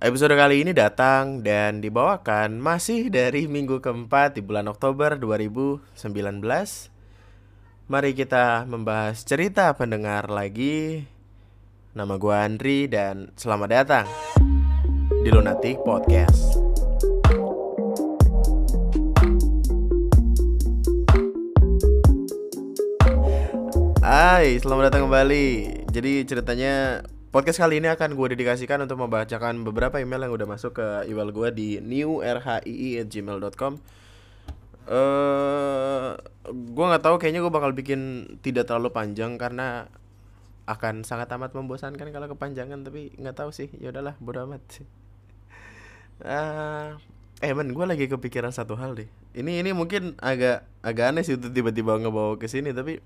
Episode kali ini datang dan dibawakan masih dari minggu keempat di bulan Oktober 2019 Mari kita membahas cerita pendengar lagi. Nama gue Andri dan selamat datang di Lunatic Podcast. Hai, selamat datang kembali. Jadi ceritanya Podcast kali ini akan gue dedikasikan untuk membacakan beberapa email yang udah masuk ke email gue di newrhii@gmail.com. Eh, uh, gue nggak tahu kayaknya gue bakal bikin tidak terlalu panjang karena akan sangat amat membosankan kalau kepanjangan tapi nggak tahu sih. Ya udahlah bodo amat sih. Uh, eh men gue lagi kepikiran satu hal deh. Ini ini mungkin agak agak aneh sih untuk tiba-tiba ngebawa ke sini tapi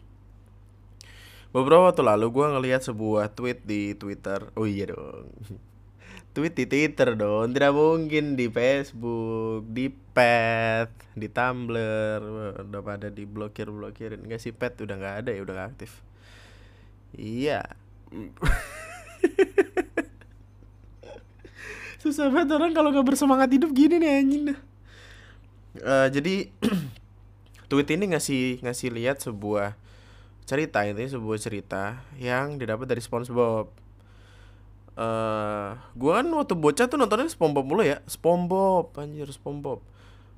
Beberapa waktu lalu gue ngelihat sebuah tweet di Twitter. Oh iya dong. tweet di Twitter dong. Tidak mungkin di Facebook, di Pet, di Tumblr. Udah pada diblokir blokirin. Enggak sih Pet udah nggak ada ya udah gak aktif. Iya. Susah banget orang kalau nggak bersemangat hidup gini nih anjing Uh, jadi tweet ini ngasih ngasih lihat sebuah cerita ini sebuah cerita yang didapat dari SpongeBob. Eh, uh, gua kan waktu bocah tuh nontonnya SpongeBob mulu ya. SpongeBob, anjir SpongeBob.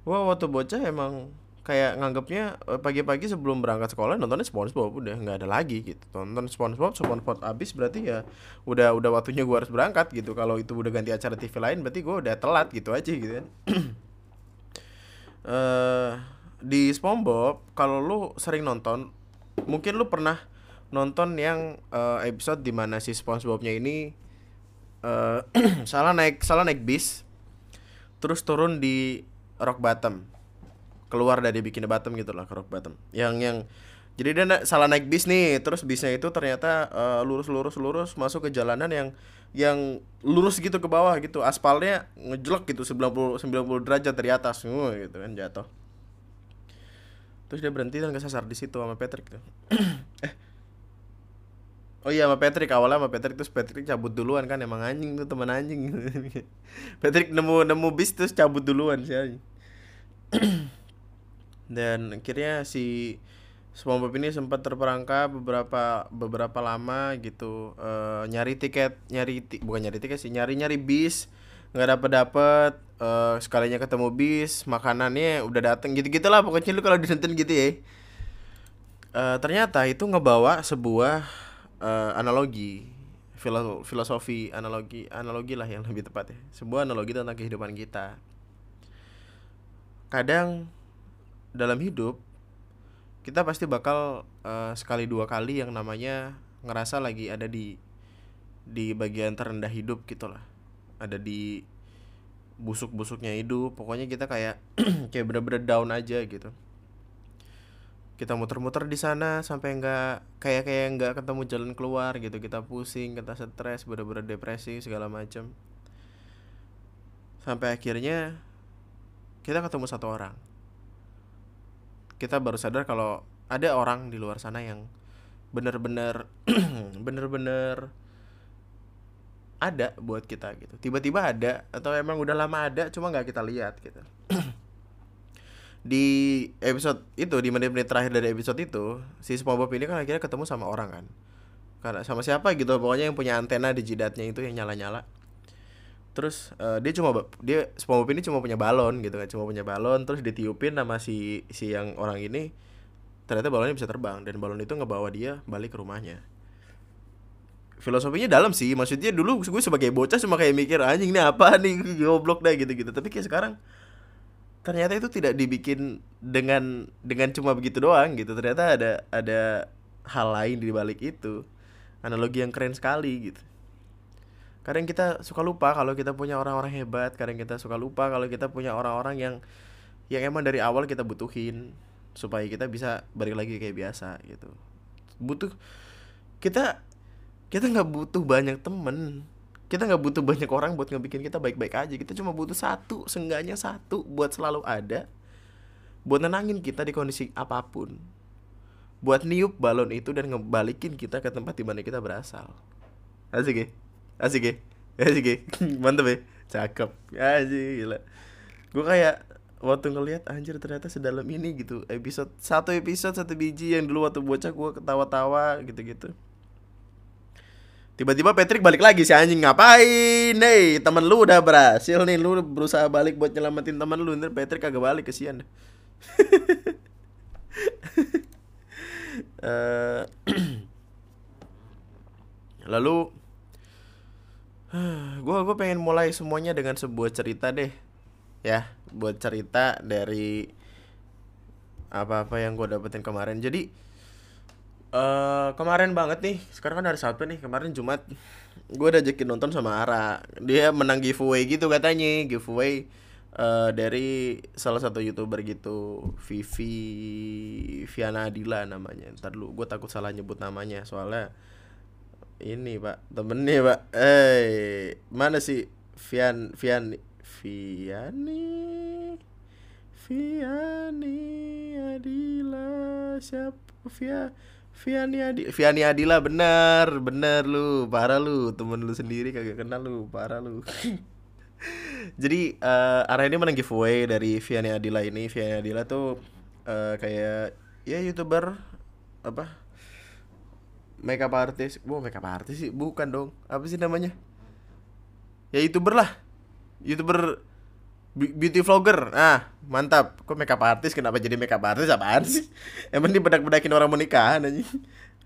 Gua waktu bocah emang kayak nganggapnya eh, pagi-pagi sebelum berangkat sekolah nontonnya SpongeBob udah nggak ada lagi gitu. Tonton SpongeBob, SpongeBob abis berarti ya udah udah waktunya gua harus berangkat gitu. Kalau itu udah ganti acara TV lain berarti gua udah telat gitu aja gitu kan. uh, di SpongeBob kalau lu sering nonton mungkin lu pernah nonton yang uh, episode di mana si SpongeBobnya ini uh, salah naik salah naik bis terus turun di rock bottom. Keluar dari bikini bottom gitu lah ke rock bottom. Yang yang jadi dia na salah naik bis nih terus bisnya itu ternyata uh, lurus lurus lurus masuk ke jalanan yang yang lurus gitu ke bawah gitu. Aspalnya ngejelek gitu 90 90 derajat dari atas. Uh, gitu kan jatuh terus dia berhenti dan kesasar di situ sama Patrick tuh. Eh. Oh iya sama Patrick. Awalnya sama Patrick terus Patrick cabut duluan kan. Emang anjing tuh teman anjing. Patrick nemu nemu bis terus cabut duluan sih dan akhirnya si SpongeBob ini sempat terperangkap beberapa beberapa lama gitu. Uh, nyari tiket nyari ti bukan nyari tiket sih nyari nyari bis nggak dapet dapet uh, sekalinya ketemu bis makanannya udah dateng gitu gitulah pokoknya lu kalau disentin gitu ya. Uh, ternyata itu ngebawa sebuah uh, analogi filosofi analogi analogi lah yang lebih tepat ya. Sebuah analogi tentang kehidupan kita. Kadang dalam hidup kita pasti bakal uh, sekali dua kali yang namanya ngerasa lagi ada di di bagian terendah hidup gitulah ada di busuk-busuknya hidup pokoknya kita kayak kayak bener-bener down aja gitu. Kita muter-muter di sana sampai nggak kayak kayak nggak ketemu jalan keluar gitu. Kita pusing kita stres bener-bener depresi segala macam sampai akhirnya kita ketemu satu orang. Kita baru sadar kalau ada orang di luar sana yang bener-bener bener-bener ada buat kita gitu. Tiba-tiba ada atau emang udah lama ada cuma nggak kita lihat gitu. Di episode itu di menit-menit terakhir dari episode itu si SpongeBob ini kan akhirnya ketemu sama orang kan. Karena sama siapa gitu pokoknya yang punya antena di jidatnya itu yang nyala-nyala. Terus uh, dia cuma dia SpongeBob ini cuma punya balon gitu kan cuma punya balon terus ditiupin sama si si yang orang ini. Ternyata balonnya bisa terbang dan balon itu ngebawa dia balik ke rumahnya filosofinya dalam sih. Maksudnya dulu gue sebagai bocah cuma kayak mikir anjing ini apa nih? Goblok dah gitu-gitu. Tapi kayak sekarang ternyata itu tidak dibikin dengan dengan cuma begitu doang gitu. Ternyata ada ada hal lain di balik itu. Analogi yang keren sekali gitu. Kadang kita suka lupa kalau kita punya orang-orang hebat kadang kita suka lupa kalau kita punya orang-orang yang yang emang dari awal kita butuhin supaya kita bisa balik lagi kayak biasa gitu. Butuh kita kita nggak butuh banyak temen. Kita nggak butuh banyak orang buat ngebikin kita baik-baik aja. Kita cuma butuh satu seenggaknya satu buat selalu ada. Buat nenangin kita di kondisi apa pun. Buat niup balon itu dan ngebalikin kita ke tempat di mana kita berasal. Asik ya? Asik ya? Asik ya? Mantep ya? Cakep. Sih gila. Gue kayak waktu ngelihat anjir ternyata sedalam ini gitu. Episode satu episode satu biji yang dulu waktu bocah gue ketawa-tawa gitu-gitu tiba-tiba Patrick balik lagi si anjing ngapain? Nih temen lu udah berhasil nih lu berusaha balik buat nyelamatin temen lu. Ntar Patrick kagak balik kesian Eh, lalu gue gue pengen mulai semuanya dengan sebuah cerita deh ya. Buat cerita dari apa-apa yang gue dapetin kemarin. Jadi uh, kemarin banget nih. Sekarang kan hari Sabtu nih. Kemarin Jumat gue udah ajakin nonton sama Ara. Dia menang giveaway gitu katanya. Giveaway uh, dari salah satu youtuber gitu. Vivi Viana Adila namanya. Ntar dulu gue takut salah nyebut namanya. Soalnya ini pak. Temennya pak. Eh mana sih? Vian Vian Viani? Viani Adila siapa? Via Viani Adi Viani Adila bener bener lu. Parah lu temen lu sendiri kagak kenal lu parah lu. Jadi uh, arah ini menang giveaway dari Viani Adila ini. Viani Adila tuh uh, kayak ya youtuber apa makeup artist wow makeup artist sih bukan dong. Apa sih namanya? Ya youtuber lah. Youtuber beauty vlogger. Ah mantap. Kok makeup artist kenapa jadi makeup artist apaan sih? Emang dia bedak bedakin orang mau nikahan aja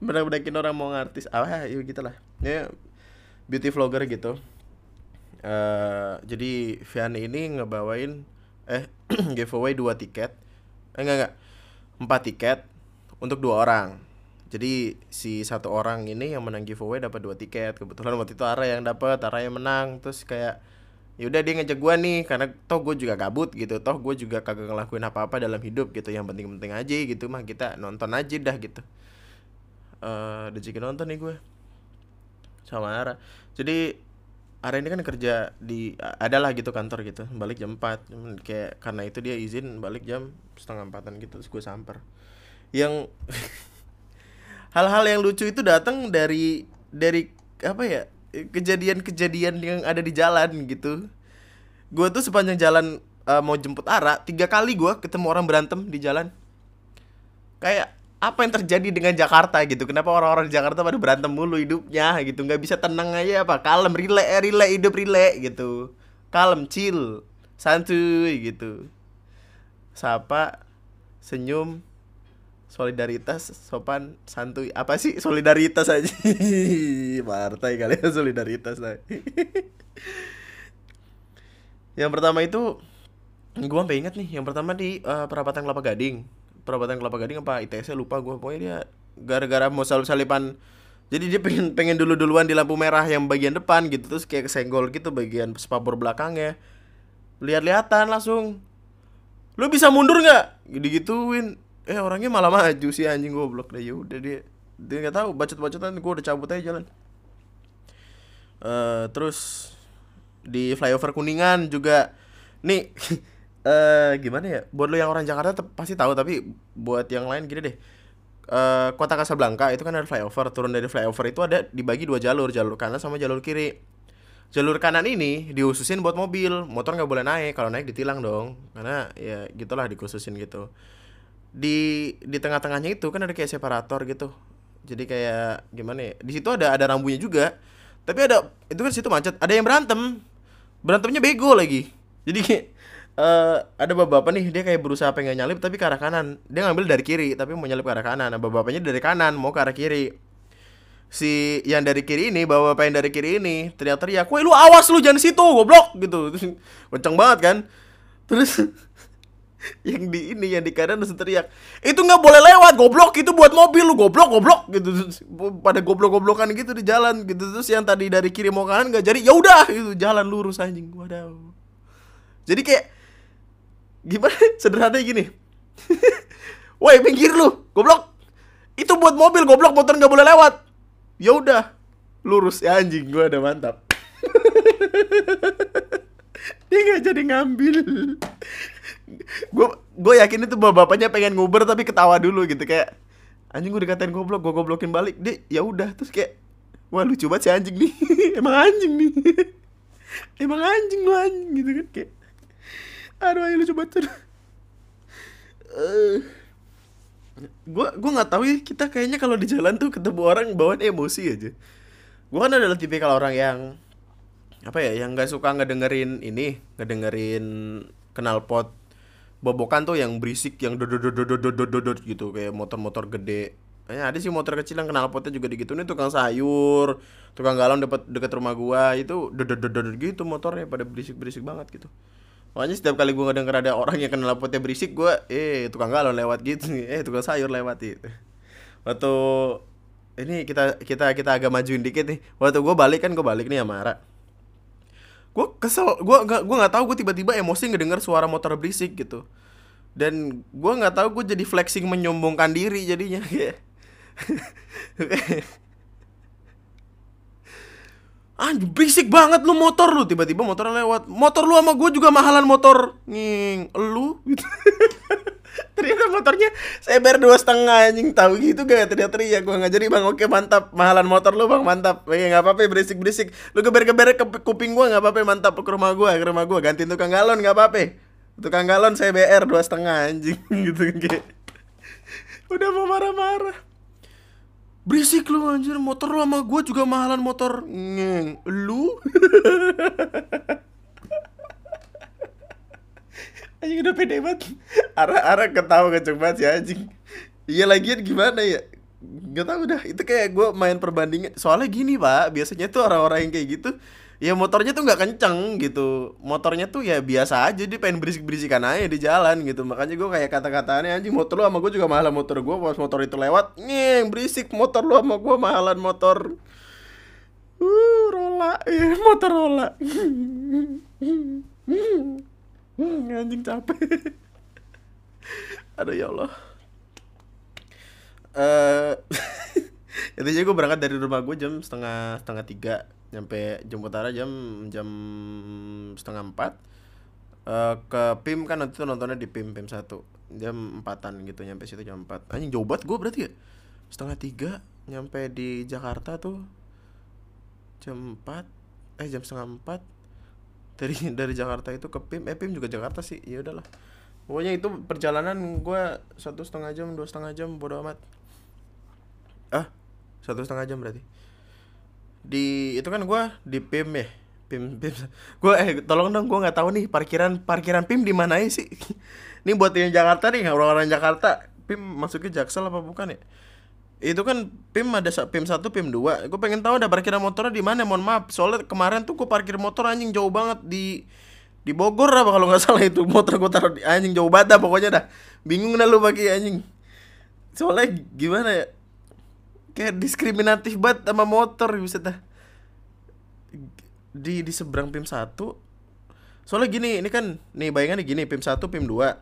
bedak bedakin orang mau ngartis. Ah ya gitulah. Ya beauty vlogger gitu. Uh, jadi Vian ini ngebawain eh giveaway dua tiket. Eh enggak enggak. Empat tiket untuk dua orang. Jadi si satu orang ini yang menang giveaway dapat dua tiket. Kebetulan waktu itu Ara yang dapat Ara yang menang. Terus kayak ya udah dia ngajak gue nih karena toh gue juga gabut gitu toh gue juga kagak ngelakuin apa apa dalam hidup gitu yang penting-penting aja gitu mah kita nonton aja dah gitu. Uh, udah jadi nonton nih gue sama Ara. Jadi Ara ini kan kerja di adalah gitu kantor gitu balik jam 4 kayak karena itu dia izin balik jam setengah empatan gitu terus gue samper. Yang hal-hal yang lucu itu datang dari dari apa ya kejadian-kejadian yang ada di jalan gitu. Gue tuh sepanjang jalan uh, mau jemput Ara tiga kali gue ketemu orang berantem di jalan. Kayak apa yang terjadi dengan Jakarta gitu? Kenapa orang-orang di Jakarta pada berantem mulu hidupnya gitu? Nggak bisa tenang aja apa? Kalem rile eh, rile hidup rile gitu. Kalem chill santuy gitu. Sapa senyum solidaritas sopan santuy apa sih? Solidaritas aja partai kali ya solidaritas lah yang pertama itu gue sampai inget nih yang pertama di uh, perapatan kelapa gading. Perapatan kelapa gading apa? ITS lupa gue pokoknya dia gara-gara mau salip salipan jadi dia pengen pengen dulu duluan di lampu merah yang bagian depan gitu terus kayak kesenggol gitu bagian spabor belakangnya. Lihat-lihatan langsung. Lu bisa mundur nggak? Gitu-gituin eh orangnya malah maju sih anjing goblok. Deh ya udah dia dia nggak tahu. Bacot-bacotan gue udah cabut aja jalan uh, terus di flyover kuningan juga. Nih uh, gimana ya? Buat lo yang orang Jakarta pasti tahu tapi buat yang lain gini deh. Uh, kota Casablanca itu kan ada flyover. Turun dari flyover itu ada dibagi dua jalur jalur kanan sama jalur kiri. Jalur kanan ini diususin buat mobil. Motor nggak boleh naik kalau naik ditilang dong. Karena ya gitulah dikhususin gitu di di tengah-tengahnya itu kan ada kayak separator gitu. Jadi kayak gimana ya di situ ada ada rambunya juga. Tapi ada itu kan situ macet. Ada yang berantem. Berantemnya bego lagi. Jadi kayak uh, ada bapak-bapak nih dia kayak berusaha pengen nyalip tapi ke arah kanan. Dia ngambil dari kiri tapi mau nyalip ke arah kanan. Nah bapak-bapaknya dari kanan mau ke arah kiri. Si yang dari kiri ini bawa bapak yang dari kiri ini teriak-teriak woi lu awas lu jangan situ goblok! gitu. Kenceng banget kan. Terus yang di ini yang di kanan langsung teriak itu nggak boleh lewat goblok itu buat mobil lu goblok goblok gitu. Pada goblok goblokan gitu di jalan gitu. Terus yang tadi dari kiri mau kanan nggak jadi ya udah itu jalan lurus anjing waduh jadi kayak gimana sederhana gini. Woi pinggir lu goblok. Itu buat mobil goblok motor nggak boleh lewat. Ya udah lurus. Ya anjing gua udah mantap. Dia nggak jadi ngambil gue gue yakin itu bapaknya pengen nguber tapi ketawa dulu gitu kayak anjing gue dikatain goblok gue goblokin balik. Dia ya udah terus kayak wah lucu banget si anjing nih. Emang anjing nih. Emang anjing lu anjing gitu kan kayak aduh ayo lu coba tuh uh, gue gue nggak tahu ya kita kayaknya kalau di jalan tuh ketemu orang bawaan emosi aja. Gue kan adalah tipikal orang yang apa ya yang nggak suka ngedengerin ini ngedengerin knalpot bobokan tuh yang berisik yang dodot gitu kayak motor-motor gede Kayaknya ada sih motor kecil yang kenal potnya juga digitu nih tukang sayur, tukang galon dapat dekat rumah gua itu dodot gitu motornya pada berisik-berisik banget gitu. Makanya setiap kali gua ngedenger ada orang yang kenal potnya berisik gua eh tukang galon lewat gitu eh tukang sayur lewat gitu. Waktu ini kita kita kita agak majuin dikit nih. Waktu gua balik kan gua balik nih sama Ara. Gua kesel, gua nggak gua nggak tahu gua tiba-tiba emosi ngedenger suara motor berisik gitu. Dan gua nggak tahu gua jadi flexing menyombongkan diri jadinya Anjir berisik banget lu motor lu tiba-tiba motor lewat motor lu sama gue juga mahalan motor nging lu gitu. ternyata motornya bayar dua setengah anjing. Tahu gitu gak? Teriak teriak gue nggak jadi bang. Oke mantap. Mahalan motor lu bang. Mantap. Ya nggak apa-apa berisik berisik lu geber geber ke kuping gue nggak apa-apa mantap. Ke rumah gue ke rumah gue ganti tukang galon nggak apa-apa. Tukang galon saya BR dua setengah anjing. Gitu kayak udah mau marah-marah. Berisik lu anjir, motor lu sama gue juga mahalan motor. Ngeng, lu? anjing udah pede banget. Arah-arah ketawa keceng banget ya anjing. Iya lagian gimana ya? Gak tau udah, itu kayak gue main perbandingan. Soalnya gini pak, biasanya tuh orang-orang yang kayak gitu ya motornya tuh nggak kenceng gitu. Motornya tuh ya biasa aja dia pengen berisik berisikan aja di jalan gitu. Makanya gue kayak kata-katanya anjing motor lu sama gue juga mahalan. Motor gue pas motor itu lewat nyeng berisik. Motor lu sama gue mahalan motor. Uh rola. Ya motor rola anjing capek. Aduh ya Allah. Eh uh, intinya gue berangkat dari rumah gue jam setengah setengah tiga. Nyampe jemput Tara jam jam setengah empat. Uh, ke PIM kan nanti tuh nontonnya di PIM PIM satu. Jam empatan gitu nyampe situ jam empat. Anjing jauh banget gue berarti ya? Setengah tiga nyampe di Jakarta tuh jam empat. Eh jam setengah empat dari dari Jakarta itu ke PIM eh PIM juga Jakarta sih. Ya udahlah. Pokoknya itu perjalanan gue satu setengah jam dua setengah jam bodo amat. Ah satu setengah jam berarti. Di itu kan gue di PIM ya? PIM PIM gue eh tolong dong gue nggak tahu nih parkiran parkiran PIM di mana sih. Ini buat yang Jakarta nih orang-orang Jakarta. PIM masuknya Jaksel apa bukan ya itu kan PIM ada PIM satu PIM dua. Gue pengen tahu ada parkiran motornya di mana mohon maaf. Soalnya kemarin tuh gue parkir motor anjing jauh banget di di Bogor apa kalau nggak salah itu. Motor gue taruh di anjing jauh banget dah pokoknya dah. Bingung dah lu bagi anjing. Soalnya gimana ya? Kayak diskriminatif banget sama motor bisa dah. Di di seberang PIM satu. Soalnya gini ini kan nih bayangannya gini PIM satu PIM dua.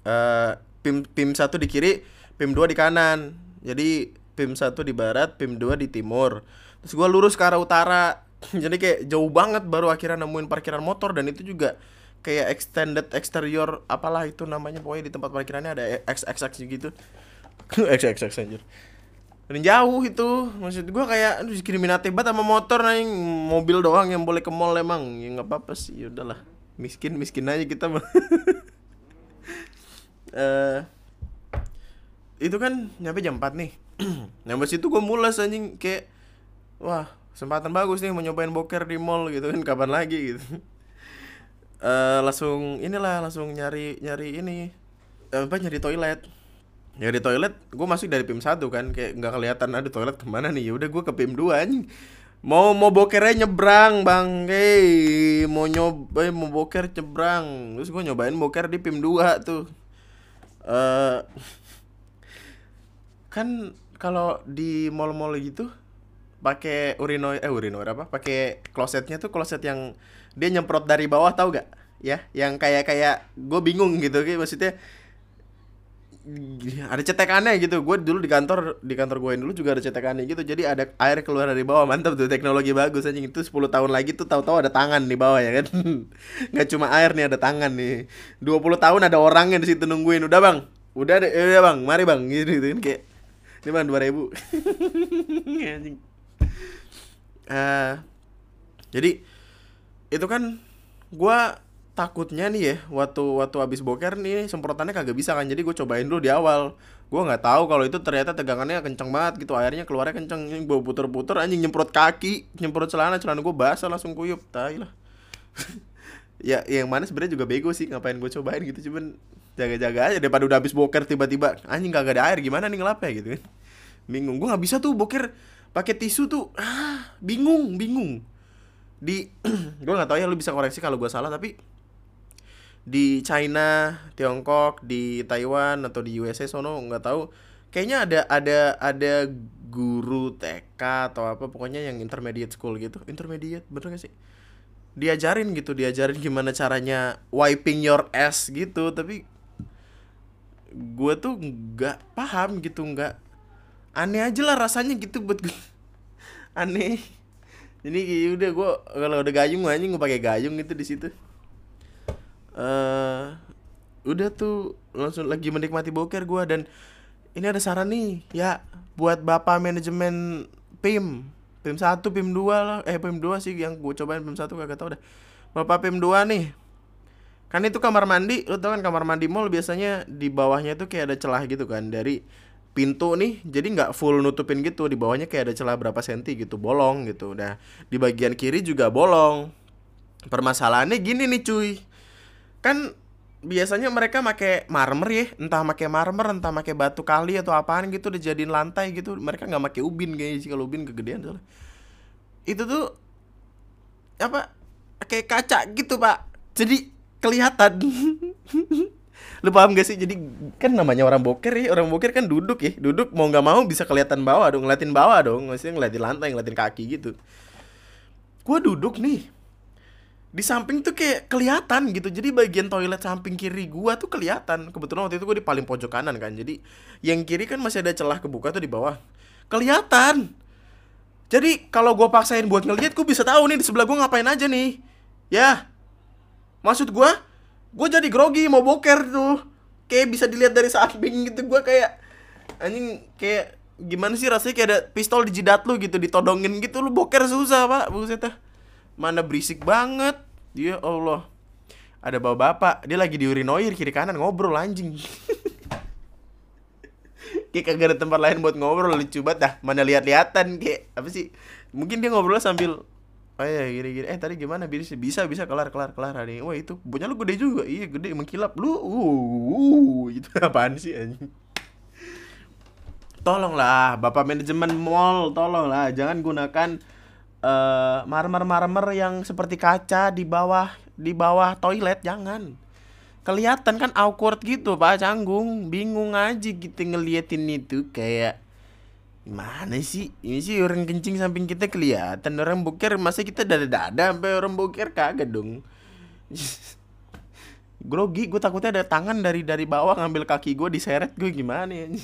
Uh, PIM PIM satu di kiri PIM dua di kanan jadi PIM satu di barat PIM dua di timur. Terus gua lurus ke arah utara. Jadi kayak jauh banget baru akhirnya nemuin parkiran motor dan itu juga kayak extended exterior apalah itu namanya. Pokoknya di tempat parkirannya ada XXX gitu. XXX anjir. Dan jauh itu. Maksud gue kayak aduh diskriminatif banget sama motor nih mobil doang yang boleh ke mall emang. Ya nggak apa-apa sih. Ya udahlah. Miskin miskin aja kita mah. Uh, itu kan nyampe jam 4 nih. Nyampe situ gue mulas anjing. Kayak wah kesempatan bagus nih mau nyobain boker di mall gitu kan. Kapan lagi? gitu. Uh, langsung inilah langsung nyari nyari ini. Apa nyari toilet. Ya di toilet gue masih dari PIM satu kan. Kayak nggak kelihatan ada toilet ke mana nih? Ya udah gue ke PIM dua anjing. Mau mau bokernya nyebrang bang. Hey mau nyoba mau boker nyebrang. Terus gue nyobain boker di PIM dua tuh. Uh, kan kalau di mall-mall gitu pakai urinoir eh urinoir apa? Pakai klosetnya tuh kloset yang dia nyemprot dari bawah tau gak? Ya yang kayak kayak gue bingung gitu kayak maksudnya ada cetekannya gitu. Gue dulu di kantor di kantor gue dulu juga ada cetekannya gitu. Jadi ada air keluar dari bawah. Mantap tuh teknologi bagus anjing. Itu 10 tahun lagi tuh tahu-tahu ada tangan di bawah ya kan? Nggak cuma air nih ada tangan nih. 20 tahun ada orangnya di situ nungguin. Udah bang. Udah deh udah bang. Mari bang. Gitu, gitu kan kayak ini bang dua ribu. Anjing. Uh, jadi itu kan gua takutnya nih ya waktu waktu habis boker nih semprotannya kagak bisa kan. Jadi gue cobain dulu di awal. Gue nggak tahu kalau itu ternyata tegangannya kenceng banget gitu. Airnya keluarnya kenceng. Ini gue puter-puter anjing nyemprot kaki nyemprot celana. Celana gue basah langsung kuyup. Tai lah. Ya yang mana sebenarnya juga bego sih ngapain gue cobain gitu. Cuman jaga-jaga aja daripada udah habis boker tiba-tiba anjing kagak ada air gimana nih ngelapnya gitu kan bingung gue nggak bisa tuh boker pakai tisu tuh ah bingung bingung di gue nggak tahu ya lu bisa koreksi kalau gue salah tapi di China, Tiongkok, di Taiwan atau di USA sono nggak tahu. Kayaknya ada ada ada guru TK atau apa pokoknya yang intermediate school gitu. Intermediate bener gak sih? Diajarin gitu, diajarin gimana caranya wiping your ass gitu, tapi gue tuh nggak paham gitu nggak aneh aja lah rasanya gitu buat gue aneh. Jadi ya udah gue kalau udah gayung aja gue pakai gayung gitu di situ. Uh, udah tuh langsung lagi menikmati boker gue dan ini ada saran nih ya buat bapak manajemen PIM PIM satu PIM dua lah. Eh PIM dua sih yang gue cobain PIM satu kagak tau dah. Bapak PIM dua nih kan itu kamar mandi lu tau kan kamar mandi mall biasanya di bawahnya tuh kayak ada celah gitu kan dari pintu nih jadi nggak full nutupin gitu di bawahnya kayak ada celah berapa senti gitu bolong gitu. Nah di bagian kiri juga bolong. Permasalahannya gini nih cuy. Kan biasanya mereka make marmer ya entah make marmer entah make batu kali atau apaan gitu dijadiin lantai gitu. Mereka nggak make ubin kayaknya sih kalau ubin kegedean soalnya. Itu tuh apa kayak kaca gitu pak. Jadi kelihatan. Lu paham gak sih? Jadi kan namanya orang boker ya orang boker kan duduk ya. Duduk mau nggak mau bisa kelihatan bawah dong ngeliatin bawah dong. Maksudnya ngeliatin lantai ngeliatin kaki gitu. Gua duduk nih. Di samping tuh kayak kelihatan gitu. Jadi bagian toilet samping kiri gua tuh kelihatan. Kebetulan waktu itu gua di paling pojok kanan kan. Jadi yang kiri kan masih ada celah kebuka tuh di bawah. Kelihatan. Jadi kalau gua paksain buat ngeliat gua bisa tahu nih di sebelah gua ngapain aja nih. Ya maksud gua gua jadi grogi mau boker tuh. Kayak bisa dilihat dari samping gitu gua kayak anjing kayak gimana sih rasanya kayak ada pistol di jidat lu gitu ditodongin gitu lu boker susah pak. Buset mana berisik banget. Dia Allah. Ada bawa bapak dia lagi di urinoir kiri kanan ngobrol anjing. Kayak kagak ada tempat lain buat ngobrol lucu banget dah. Mana lihat-lihatan kayak apa sih? Mungkin dia ngobrol sambil oh ya gini gini eh tadi gimana bisa bisa bisa. Kelar kelar kelar hari wah itu punya lu gede juga. Iya gede. Mengkilap lu. Uh, uh itu apaan sih anjing? Tolonglah bapak manajemen mall tolonglah. Jangan gunakan uh, marmer-marmer yang seperti kaca di bawah di bawah toilet. Jangan. Kelihatan kan awkward gitu pak. Canggung. Bingung aja gitu ngeliatin itu. Kayak gimana sih? Ini sih orang kencing samping kita kelihatan. Orang boker masa kita dada dada sampai orang boker kagak dong. Grogi gue takutnya ada tangan dari dari bawah ngambil kaki gue diseret. Gue gimana ya?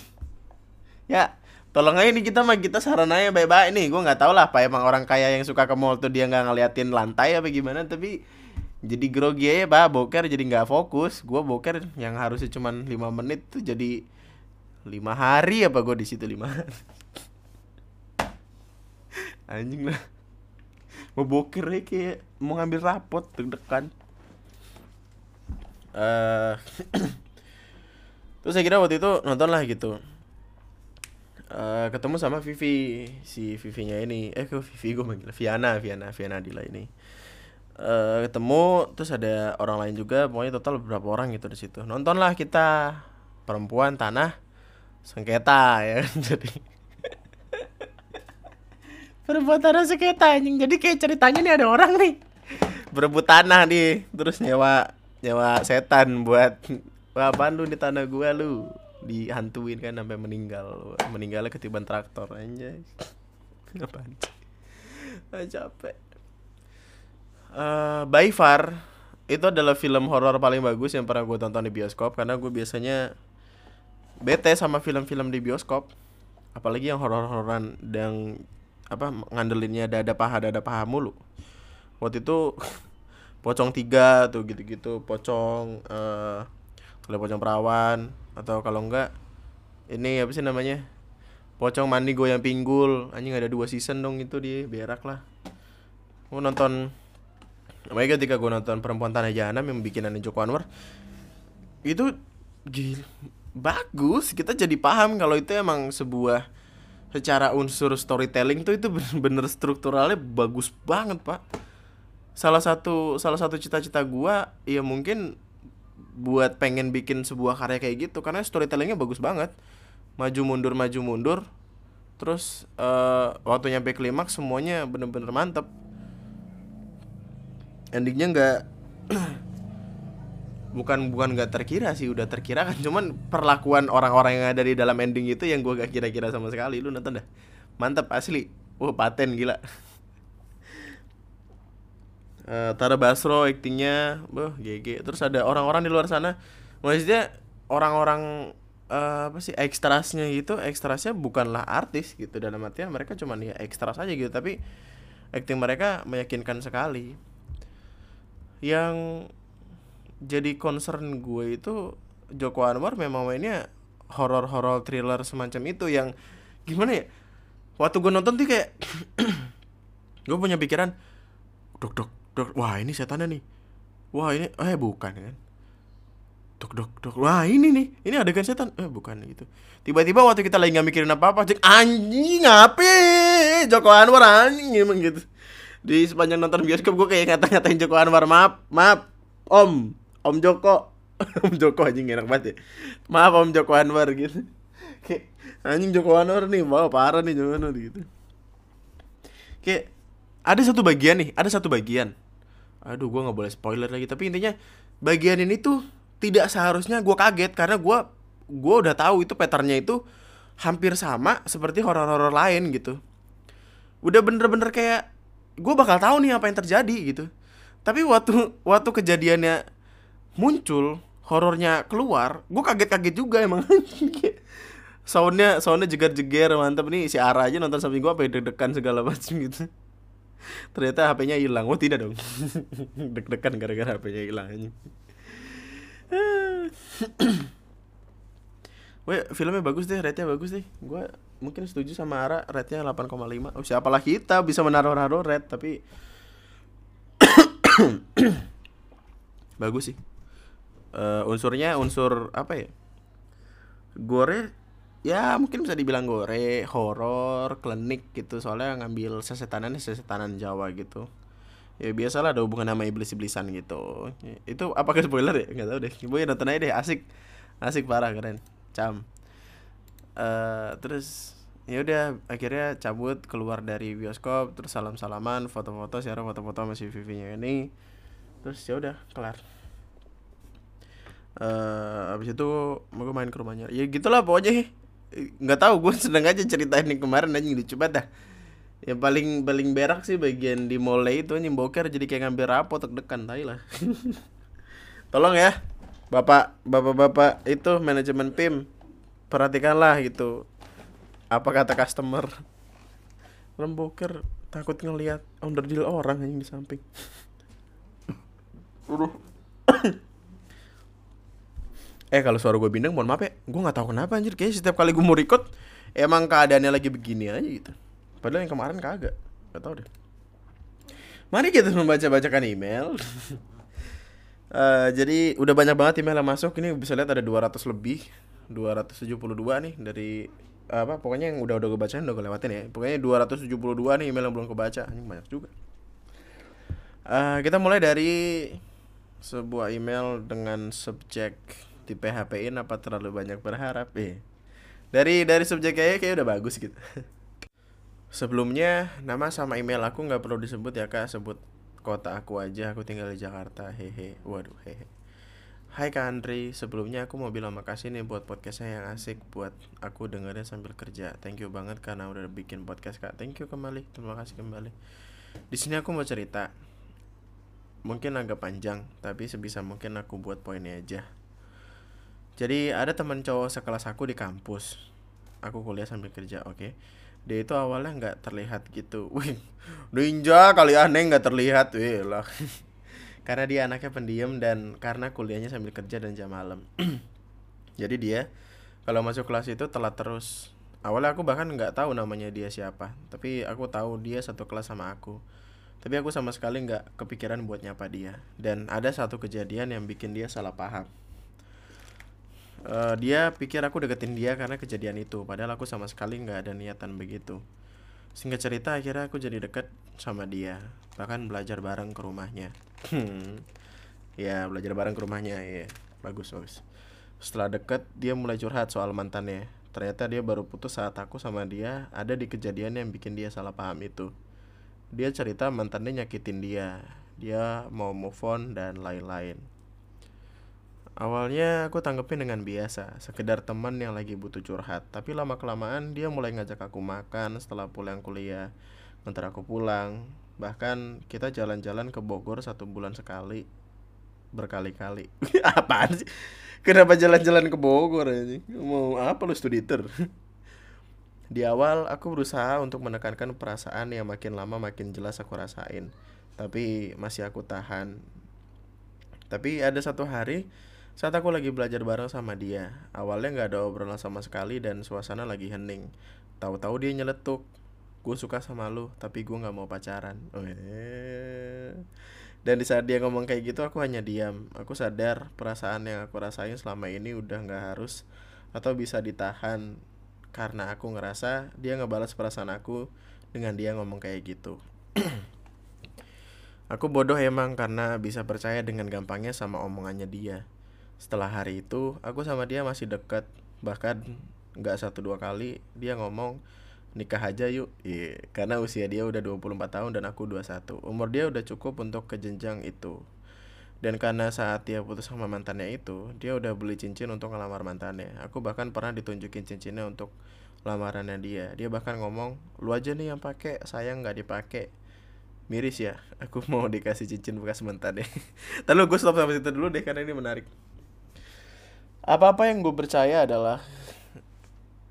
Ya tolong aja nih kita mah kita saran aja baik-baik nih. Gue nggak tahu lah apa emang orang kaya yang suka ke mall tuh dia nggak ngeliatin lantai apa gimana tapi jadi grogi aja pak. Boker jadi nggak fokus. Gue boker yang harusnya cuma lima menit tuh jadi lima hari apa gue di situ lima hari anjing lah. Mau boker ya kayak mau ngambil rapot deg-degan. Uh, terus saya kira waktu itu nonton lah gitu. Uh, ketemu sama Vivi si Vivinya ini. Eh kok Vivi gue manggil? Viana Viana Viana Dila ini. Uh, ketemu terus ada orang lain juga. Pokoknya total beberapa orang gitu di situ. Nontonlah kita perempuan tanah sengketa ya kan? Jadi perempuan tanah sengketa anjing jadi kayak ceritanya nih ada orang nih. Berebut tanah nih. Terus nyewa nyewa setan buat apa lu di tanah gua lu? Dihantuin kan sampai meninggal. Meninggalnya ketiban traktor aja apa ah, capek. Uh, by far itu adalah film horor paling bagus yang pernah gue tonton di bioskop karena gue biasanya bete sama film-film di bioskop. Apalagi yang horor-hororan yang apa ngandelinnya dada paha dada paha mulu. Waktu itu pocong tiga tuh gitu-gitu. Pocong uh, kalau pocong perawan atau kalau enggak ini apa sih namanya pocong mandi goyang pinggul. Anjing ada dua season dong itu di berak lah. Mau nonton Makanya ketika gue nonton Perempuan Tanah Jahanam yang bikinan Joko Anwar itu gila, bagus. Kita jadi paham kalau itu emang sebuah secara unsur storytelling tuh itu bener-bener strukturalnya bagus banget pak. Salah satu salah satu cita-cita gua ya mungkin buat pengen bikin sebuah karya kayak gitu karena storytellingnya bagus banget. Maju mundur maju mundur. Terus uh, waktu nyampe klimaks semuanya bener-bener mantep endingnya nggak bukan bukan nggak terkira sih udah terkira kan. Cuman perlakuan orang-orang yang ada di dalam ending itu yang gue gak kira-kira sama sekali. Lu nonton dah. Mantap asli. Wah paten gila. Uh, Tara Basro aktingnya boh GG terus ada orang-orang di luar sana. Maksudnya orang-orang uh, apa sih ekstrasnya gitu ekstrasnya bukanlah artis gitu. Dalam artian mereka cuman ya ekstras aja gitu. Tapi akting mereka meyakinkan sekali. Yang jadi concern gue itu Joko Anwar memang mainnya horor-horor thriller semacam itu yang gimana ya? Waktu gue nonton tuh kayak gue punya pikiran dok dok dok wah ini setannya nih. Wah ini eh bukan kan? Dok dok dok wah ini nih ini adegan setan. Eh bukan gitu. Tiba-tiba waktu kita lagi nggak mikirin apa apa cek anjing ngapi Joko Anwar anjing emang gitu. Di sepanjang nonton bioskop gue kayak ngata-ngatain Joko Anwar maaf maaf Om Om Joko. Om Joko anjing enak banget ya. Maaf Om Joko Anwar gitu. Kayak anjing Joko Anwar nih wow parah nih Joko Anwar gitu. Kayak ada satu bagian nih ada satu bagian. Aduh gue nggak boleh spoiler lagi tapi intinya bagian ini tuh tidak seharusnya gue kaget karena gue gue udah tahu itu patternnya itu hampir sama seperti horor-horor lain gitu. Udah bener-bener kayak gue bakal tahu nih apa yang terjadi gitu. Tapi waktu waktu kejadiannya muncul horornya keluar gue kaget-kaget juga emang soundnya soundnya jeger-jeger mantep nih si Ara aja nonton sampai gue apa deg-degan segala macam gitu ternyata HP-nya hilang oh tidak dong deg-degan gara-gara HP-nya hilang aja Weh, filmnya bagus deh, rate-nya bagus deh. Gue mungkin setuju sama Ara, rate-nya 8,5. Oh, siapalah kita bisa menaruh-naruh rate, tapi bagus sih. Uh, unsurnya unsur apa ya? Gore ya mungkin bisa dibilang gore, horor, klinik gitu. Soalnya ngambil sesetanan sesetanan Jawa gitu. Ya biasalah ada hubungan sama iblis-iblisan gitu. Itu apakah spoiler ya? Enggak tahu deh. Gue nonton aja deh, asik. Asik parah keren cam uh, terus ya udah akhirnya cabut keluar dari bioskop terus salam salaman foto-foto siaran foto-foto masih Vivinya ini terus ya udah kelar uh, abis itu mau main ke rumahnya. Ya gitulah pokoknya. Nggak tahu gue sedang aja ceritain yang kemarin aja lucu banget dah. Ya paling paling berak sih bagian di mall itu anjing boker jadi kayak ngambil rapot tai lah. Tolong ya bapak bapak bapak itu manajemen PIM perhatikanlah gitu. Apa kata customer? Lemboker takut ngelihat underdeal orang yang di samping eh kalau suara gue bindeng mohon maaf ya. Gue nggak tahu kenapa anjir. Kayak setiap kali gue mau record emang keadaannya lagi begini aja gitu. Padahal yang kemarin kagak. Gak tau deh. Mari kita membaca bacakan email. Uh, jadi udah banyak banget email yang masuk. Ini bisa lihat ada 200 lebih. 272 nih dari apa pokoknya yang udah udah gue bacain udah gue lewatin ya. Pokoknya 272 nih email yang belum gue baca. Ini banyak juga. Uh, kita mulai dari sebuah email dengan subjek di PHP in apa terlalu banyak berharap eh dari dari subjek kayaknya kayak udah bagus gitu sebelumnya nama sama email aku nggak perlu disebut ya kak sebut kota aku aja aku tinggal di Jakarta hehe waduh hehe Hai Kak Andri, sebelumnya aku mau bilang makasih nih buat podcastnya yang asik buat aku dengerin sambil kerja. Thank you banget karena udah bikin podcast Kak. Thank you kembali, terima kasih kembali. Di sini aku mau cerita. Mungkin agak panjang, tapi sebisa mungkin aku buat poinnya aja. Jadi ada teman cowok sekelas aku di kampus. Aku kuliah sambil kerja, oke. Okay? dia itu awalnya nggak terlihat gitu. Wih ninja kali aneh nggak terlihat. Wih lah. Karena dia anaknya pendiam dan karena kuliahnya sambil kerja dan jam malam. Jadi dia kalau masuk kelas itu telat terus. Awalnya aku bahkan nggak tahu namanya dia siapa tapi aku tahu dia satu kelas sama aku. Tapi aku sama sekali nggak kepikiran buat nyapa dia. Dan ada satu kejadian yang bikin dia salah paham uh, dia pikir aku deketin dia karena kejadian itu. Padahal aku sama sekali nggak ada niatan begitu. Singkat cerita akhirnya aku jadi deket sama dia. Bahkan belajar bareng ke rumahnya. Ya belajar bareng ke rumahnya ya bagus bagus. Setelah deket dia mulai curhat soal mantannya. Ternyata dia baru putus saat aku sama dia ada di kejadian yang bikin dia salah paham itu. Dia cerita mantannya nyakitin dia. Dia mau move on dan lain-lain Awalnya aku tanggepin dengan biasa, sekedar teman yang lagi butuh curhat. Tapi lama kelamaan dia mulai ngajak aku makan setelah pulang kuliah, ngantar aku pulang. Bahkan kita jalan-jalan ke Bogor satu bulan sekali, berkali-kali. Apaan sih? Kenapa jalan-jalan ke Bogor ini? Mau apa lu studi ter? Di awal aku berusaha untuk menekankan perasaan yang makin lama makin jelas aku rasain. Tapi masih aku tahan. Tapi ada satu hari saat aku lagi belajar bareng sama dia, awalnya nggak ada obrolan sama sekali dan suasana lagi hening. Tahu-tahu dia nyeletuk, gue suka sama lu, tapi gue nggak mau pacaran. Dan di saat dia ngomong kayak gitu, aku hanya diam. Aku sadar perasaan yang aku rasain selama ini udah nggak harus atau bisa ditahan karena aku ngerasa dia ngebalas perasaan aku dengan dia ngomong kayak gitu. aku bodoh emang karena bisa percaya dengan gampangnya sama omongannya dia setelah hari itu aku sama dia masih dekat. Bahkan nggak satu dua kali dia ngomong nikah aja yuk. Yeah. karena usia dia udah 24 tahun dan aku 21 umur dia udah cukup untuk ke jenjang itu. Dan karena saat dia putus sama mantannya itu dia udah beli cincin untuk ngelamar mantannya. Aku bahkan pernah ditunjukin cincinnya untuk lamarannya dia. Dia bahkan ngomong lu aja nih yang pakai sayang nggak dipakai. Miris ya aku mau dikasih cincin bekas mantannya. Lalu gue stop sampai situ dulu deh karena ini menarik apa-apa yang gue percaya adalah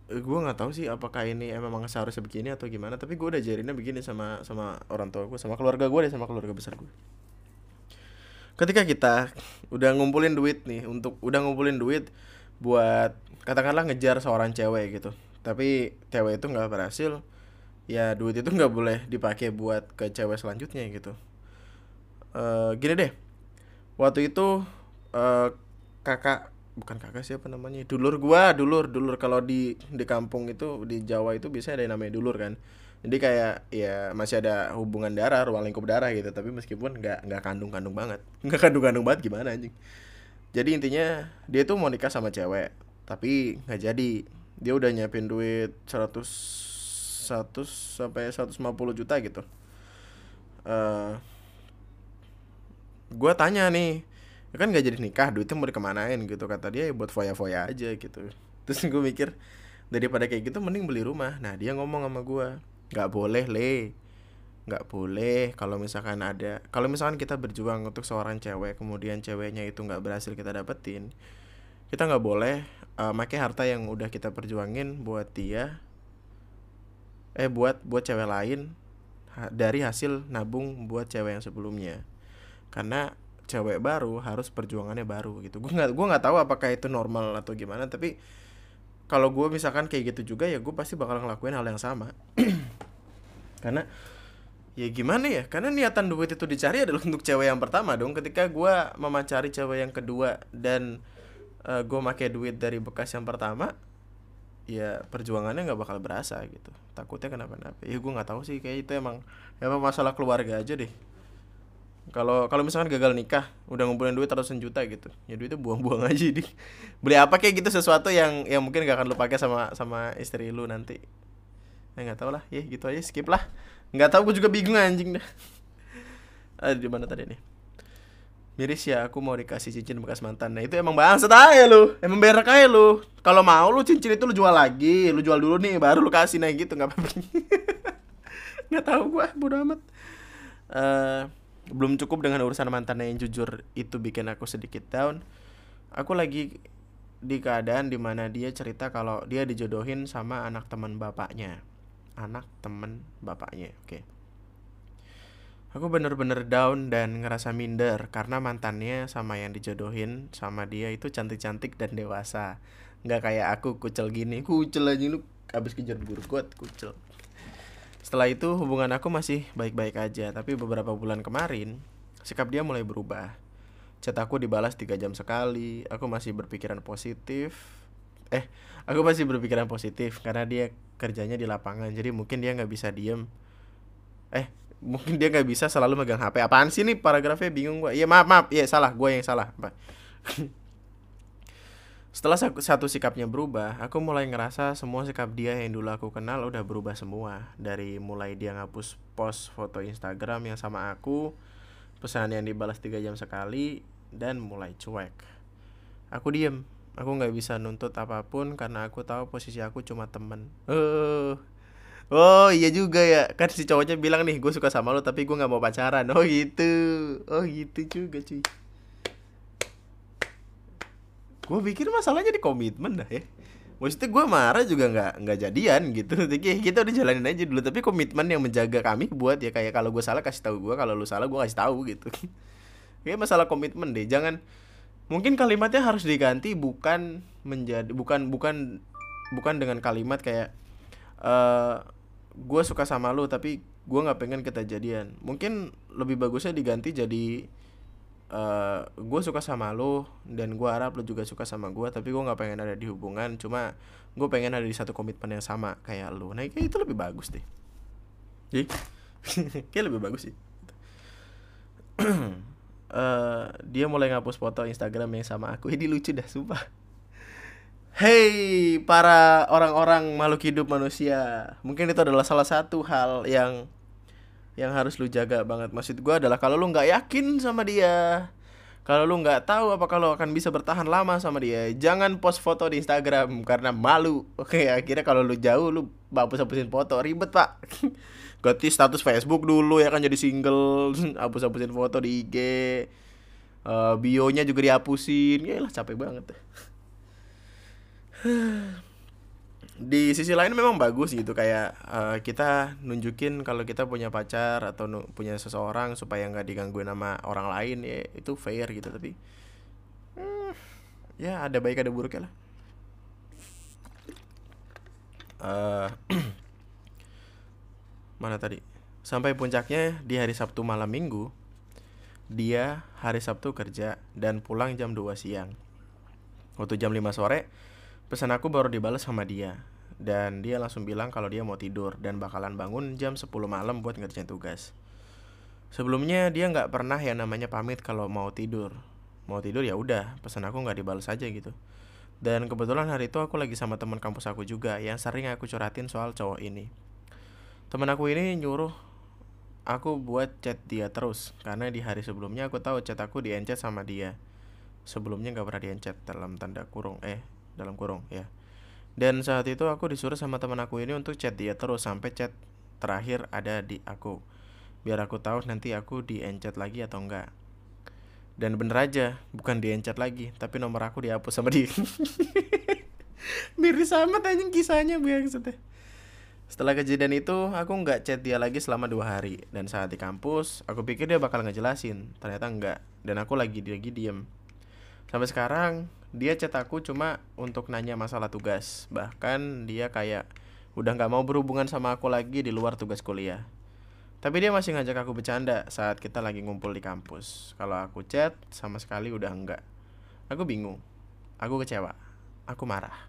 gue nggak tahu sih apakah ini emang seharusnya begini atau gimana tapi gue udah jarinnya begini sama sama orang tua gue sama keluarga gue deh sama keluarga besar gue ketika kita udah ngumpulin duit nih untuk udah ngumpulin duit buat katakanlah ngejar seorang cewek gitu tapi cewek itu nggak berhasil ya duit itu nggak boleh dipakai buat ke cewek selanjutnya gitu. Uh, gini deh waktu itu uh, kakak bukan kakak siapa namanya dulur gua dulur dulur. Kalau di di kampung itu di Jawa itu bisa ada yang namanya dulur kan. Jadi kayak ya masih ada hubungan darah ruang lingkup darah gitu. Tapi meskipun nggak nggak kandung kandung banget. Nggak kandung kandung banget gimana anjing. Jadi intinya dia tuh mau nikah sama cewek tapi nggak jadi. Dia udah nyiapin duit 100 100 sampai 150 juta gitu. Uh, gua tanya nih ya kan gak jadi nikah duitnya mau dikemanain gitu. Kata dia ya buat foya-foya aja gitu. Terus gue mikir daripada kayak gitu mending beli rumah. Nah dia ngomong sama gue nggak boleh le. Nggak boleh kalau misalkan ada kalau misalkan kita berjuang untuk seorang cewek kemudian ceweknya itu nggak berhasil kita dapetin kita nggak boleh uh, make harta yang udah kita perjuangin buat dia eh buat buat cewek lain dari hasil nabung buat cewek yang sebelumnya. Karena cewek baru harus perjuangannya baru gitu. Gue nggak gue nggak tahu apakah itu normal atau gimana tapi kalau gue misalkan kayak gitu juga ya gue pasti bakal ngelakuin hal yang sama. Karena ya gimana ya karena niatan duit itu dicari adalah untuk cewek yang pertama dong. Ketika gue memacari cewek yang kedua dan uh, eh, gue make duit dari bekas yang pertama ya perjuangannya nggak bakal berasa gitu. Takutnya kenapa-napa. Ya gue nggak tahu sih kayak itu emang emang masalah keluarga aja deh kalau kalau misalkan gagal nikah udah ngumpulin duit ratusan juta gitu ya duitnya buang-buang aja di. Beli apa kayak gitu sesuatu yang yang mungkin gak akan lu pakai sama sama istri lu nanti. Ya nggak tau lah. Ya gitu aja skip lah. Nggak tahu gue juga bingung anjing dah. Ada di mana tadi nih? Miris ya aku mau dikasih cincin bekas mantan. Nah itu emang bangsat aja lu. Emang berak aja lu. Kalau mau lu cincin itu lu jual lagi. Lu jual dulu nih baru lu kasih nah gitu nggak apa-apa. Nggak tahu gue bodo amat. Uh, belum cukup dengan urusan mantannya yang jujur itu bikin aku sedikit down. Aku lagi di keadaan di mana dia cerita kalau dia dijodohin sama anak teman bapaknya. Anak teman bapaknya oke. Okay. aku bener-bener down dan ngerasa minder karena mantannya sama yang dijodohin sama dia itu cantik-cantik dan dewasa. Nggak kayak aku kucel gini. Kucel aja lu abis kejar buru kuat kucel setelah itu hubungan aku masih baik-baik aja tapi beberapa bulan kemarin sikap dia mulai berubah. Chat aku dibalas tiga jam sekali aku masih berpikiran positif. Eh aku masih berpikiran positif karena dia kerjanya di lapangan jadi mungkin dia nggak bisa diem. Eh mungkin dia nggak bisa selalu megang HP apaan sih nih paragrafnya? Bingung gua. Iya maaf maaf. Iya salah. Gue yang salah. Setelah satu sikapnya berubah, aku mulai ngerasa semua sikap dia yang dulu aku kenal udah berubah semua. Dari mulai dia ngapus post foto Instagram yang sama aku, pesan yang dibalas tiga jam sekali, dan mulai cuek. Aku diem, aku nggak bisa nuntut apa pun karena aku tahu posisi aku cuma temen. Uh, oh iya juga ya, kan si cowoknya bilang nih gue suka sama lo tapi gue nggak mau pacaran. Oh gitu, oh gitu juga cuy gue pikir masalahnya di komitmen dah ya. Maksudnya gue marah juga nggak nggak jadian gitu. Jadi kita udah jalanin aja dulu. Tapi komitmen yang menjaga kami buat ya kayak kalau gue salah kasih tahu gue kalau lu salah gue kasih tahu gitu. Kayak masalah komitmen deh. Jangan mungkin kalimatnya harus diganti bukan menjadi bukan bukan bukan dengan kalimat kayak uh, gue suka sama lu tapi gue nggak pengen kita jadian. Mungkin lebih bagusnya diganti jadi uh, eh, gue suka sama lo dan gue harap lo juga suka sama gue tapi gue nggak pengen ada di hubungan. Cuma gue pengen ada di satu komitmen yang sama kayak lo nah kayak itu lebih bagus deh. Jadi kayak lebih bagus sih. Uh, dia mulai ngapus foto Instagram yang sama aku. Ini lucu dah sumpah. Hey para orang-orang makhluk hidup manusia. Mungkin itu adalah salah satu hal yang yang harus lu jaga banget. Maksud gue adalah kalau lu nggak yakin sama dia kalau lu nggak tahu apa kalau akan bisa bertahan lama sama dia jangan post foto di Instagram karena malu. Oke akhirnya kalau lu jauh lu hapus hapusin foto. Ribet pak. Ganti status Facebook dulu ya kan jadi single. Hapus hapusin foto di IG uh, eh, bionya juga dihapusin. Ya lah capek banget di sisi lain memang bagus gitu kayak uh, kita nunjukin kalau kita punya pacar atau punya seseorang supaya nggak digangguin sama orang lain ya itu fair gitu tapi hmm, ya ada baik ada buruknya lah. Uh, mana tadi? Sampai puncaknya di hari Sabtu malam minggu dia hari Sabtu kerja dan pulang jam 2 siang. Waktu jam 5 sore Pesan aku baru dibalas sama dia dan dia langsung bilang kalau dia mau tidur dan bakalan bangun jam 10 malam buat ngerjain tugas. Sebelumnya dia nggak pernah yang namanya pamit kalau mau tidur. Mau tidur ya udah, pesan aku nggak dibalas aja gitu. Dan kebetulan hari itu aku lagi sama teman kampus aku juga yang sering aku curhatin soal cowok ini. Temen aku ini nyuruh aku buat chat dia terus karena di hari sebelumnya aku tahu chat aku di sama dia. Sebelumnya nggak pernah di dalam tanda kurung eh dalam kurung ya dan saat itu aku disuruh sama teman aku ini untuk chat dia terus sampai chat terakhir ada di aku biar aku tahu nanti aku di encet lagi atau enggak dan bener aja bukan di encet lagi tapi nomor aku dihapus sama dia miris sama tanya kisahnya maksudnya setelah kejadian itu, aku nggak chat dia lagi selama dua hari. Dan saat di kampus, aku pikir dia bakal ngejelasin. Ternyata enggak. Dan aku lagi lagi diem. Sampai sekarang, dia chat aku cuma untuk nanya masalah tugas. Bahkan dia kayak udah nggak mau berhubungan sama aku lagi di luar tugas kuliah. Tapi dia masih ngajak aku bercanda saat kita lagi ngumpul di kampus. Kalau aku chat sama sekali udah enggak aku bingung. Aku kecewa. Aku marah.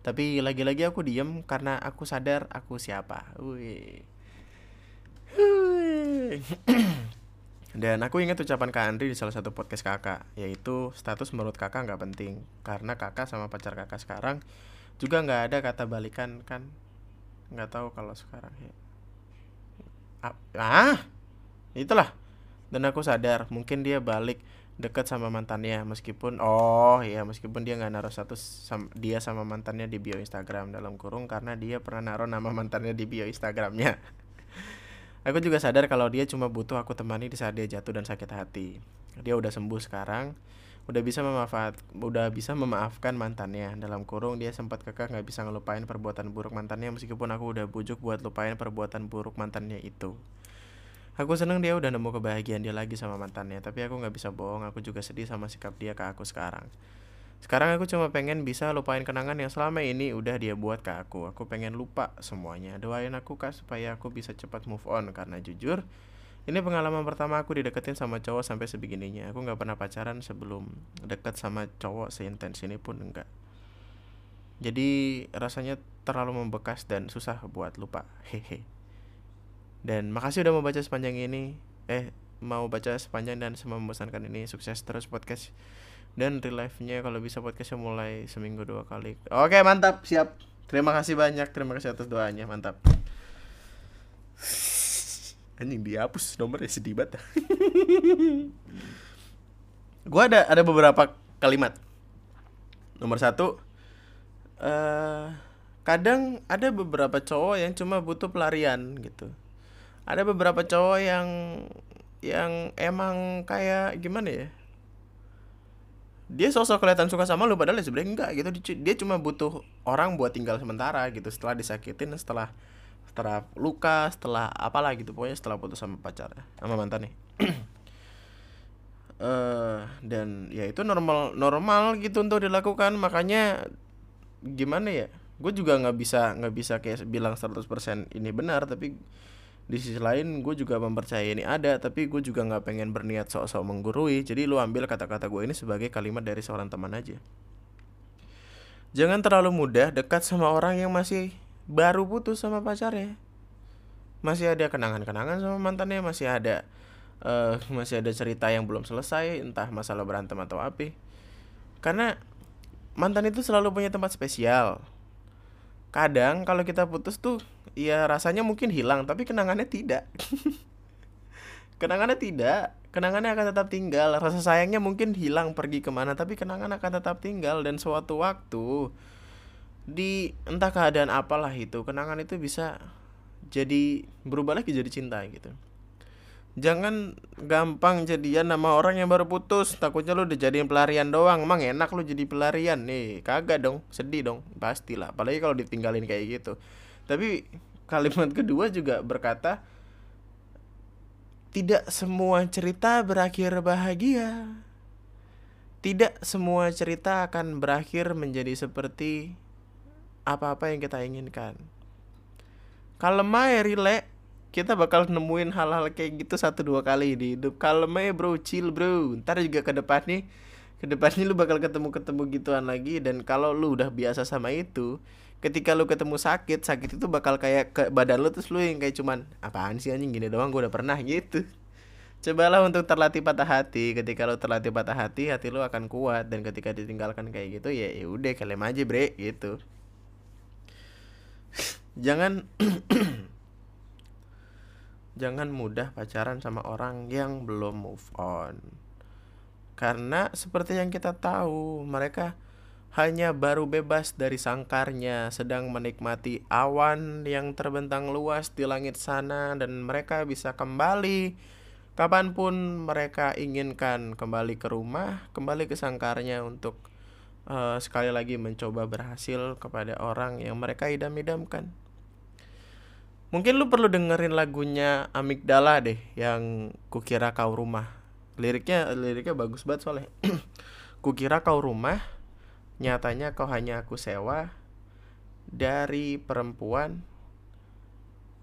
Tapi lagi-lagi aku diem karena aku sadar aku siapa. Wih. Dan aku ingat ucapan Kak Andri di salah satu podcast kakak, yaitu status menurut kakak nggak penting, karena kakak sama pacar kakak sekarang juga nggak ada kata balikan kan, nggak tahu kalau sekarang ya. Ah, itulah. Dan aku sadar mungkin dia balik dekat sama mantannya meskipun oh ya meskipun dia nggak naruh status sam, dia sama mantannya di bio Instagram dalam kurung karena dia pernah naruh nama mantannya di bio Instagramnya Aku juga sadar kalau dia cuma butuh aku temani di saat dia jatuh dan sakit hati. Dia udah sembuh sekarang, udah bisa memaafkan, udah bisa memaafkan mantannya. Dalam kurung dia sempat kekeh nggak bisa ngelupain perbuatan buruk mantannya meskipun aku udah bujuk buat lupain perbuatan buruk mantannya itu. Aku seneng dia udah nemu kebahagiaan dia lagi sama mantannya, tapi aku nggak bisa bohong, aku juga sedih sama sikap dia ke aku sekarang. Sekarang aku cuma pengen bisa lupain kenangan yang selama ini udah dia buat ke aku. Aku pengen lupa semuanya. Doain aku kak supaya aku bisa cepat move on. Karena jujur ini pengalaman pertama aku dideketin sama cowok sampai sebegininya. Aku nggak pernah pacaran sebelum deket sama cowok seintens ini pun enggak jadi rasanya terlalu membekas dan susah buat lupa. Hehe. Dan makasih udah mau baca sepanjang ini. Eh mau baca sepanjang dan semua membosankan ini. Sukses terus podcast dan relive-nya kalau bisa podcastnya mulai seminggu dua kali. Oke mantap. Siap. Terima kasih banyak. Terima kasih atas doanya. Mantap. Anjing dihapus nomornya. Sedih banget. Gua ada ada beberapa kalimat. Nomor satu uh, kadang ada beberapa cowok yang cuma butuh pelarian gitu. Ada beberapa cowok yang yang emang kayak gimana ya dia sosok kelihatan suka sama lu padahal ya sebenarnya enggak gitu. Dia cuma butuh orang buat tinggal sementara gitu. Setelah disakitin setelah setelah luka setelah apalah gitu. Pokoknya setelah putus sama pacar sama mantan nih uh, dan ya itu normal normal gitu untuk dilakukan. Makanya gimana ya? Gue juga nggak bisa nggak bisa kayak bilang 100% ini benar tapi di sisi lain gue juga mempercayai ini ada tapi gue juga nggak pengen berniat sok-sok menggurui. Jadi lu ambil kata-kata gue ini sebagai kalimat dari seorang teman aja. Jangan terlalu mudah dekat sama orang yang masih baru putus sama pacarnya. Masih ada kenangan-kenangan sama mantannya masih ada uh, masih ada cerita yang belum selesai entah masalah berantem atau apa karena mantan itu selalu punya tempat spesial kadang kalau kita putus tuh ya rasanya mungkin hilang tapi kenangannya tidak. Kenangannya tidak kenangannya akan tetap tinggal. Rasa sayangnya mungkin hilang pergi ke mana tapi kenangan akan tetap tinggal. Dan suatu waktu di entah keadaan apalah itu kenangan itu bisa jadi berubah lagi jadi cinta gitu jangan gampang jadian nama orang yang baru putus. Takutnya lu udah jadiin pelarian doang. Emang enak lu jadi pelarian. Nih kagak dong. Sedih dong. Pastilah. Apalagi kalau ditinggalin kayak gitu. Tapi kalimat kedua juga berkata tidak semua cerita berakhir bahagia. Tidak semua cerita akan berakhir menjadi seperti apa-apa yang kita inginkan. Kalem aja relax kita bakal nemuin hal-hal kayak gitu satu dua kali di hidup. Kalem aja bro chill bro. Ntar juga ke depan nih ke depannya lu bakal ketemu ketemu gituan lagi. Dan kalau lu udah biasa sama itu ketika lu ketemu sakit sakit itu bakal kayak ke badan lu terus lu yang kayak cuman apaan sih anjing? Gini doang gue udah pernah gitu. Cobalah untuk terlatih patah hati. Ketika lu terlatih patah hati hati lu akan kuat. Dan ketika ditinggalkan kayak gitu ya ya udah kalem aja bre gitu. Jangan jangan mudah pacaran sama orang yang belum move on. Karena seperti yang kita tahu, mereka hanya baru bebas dari sangkarnya, sedang menikmati awan yang terbentang luas di langit sana dan mereka bisa kembali kapan pun mereka inginkan kembali ke rumah, kembali ke sangkarnya untuk uh, sekali lagi mencoba berhasil kepada orang yang mereka idam-idamkan. Mungkin lu perlu dengerin lagunya Amigdala deh yang Kukira Kau Rumah. Liriknya liriknya bagus banget soalnya. Kukira kau rumah, nyatanya kau hanya aku sewa dari perempuan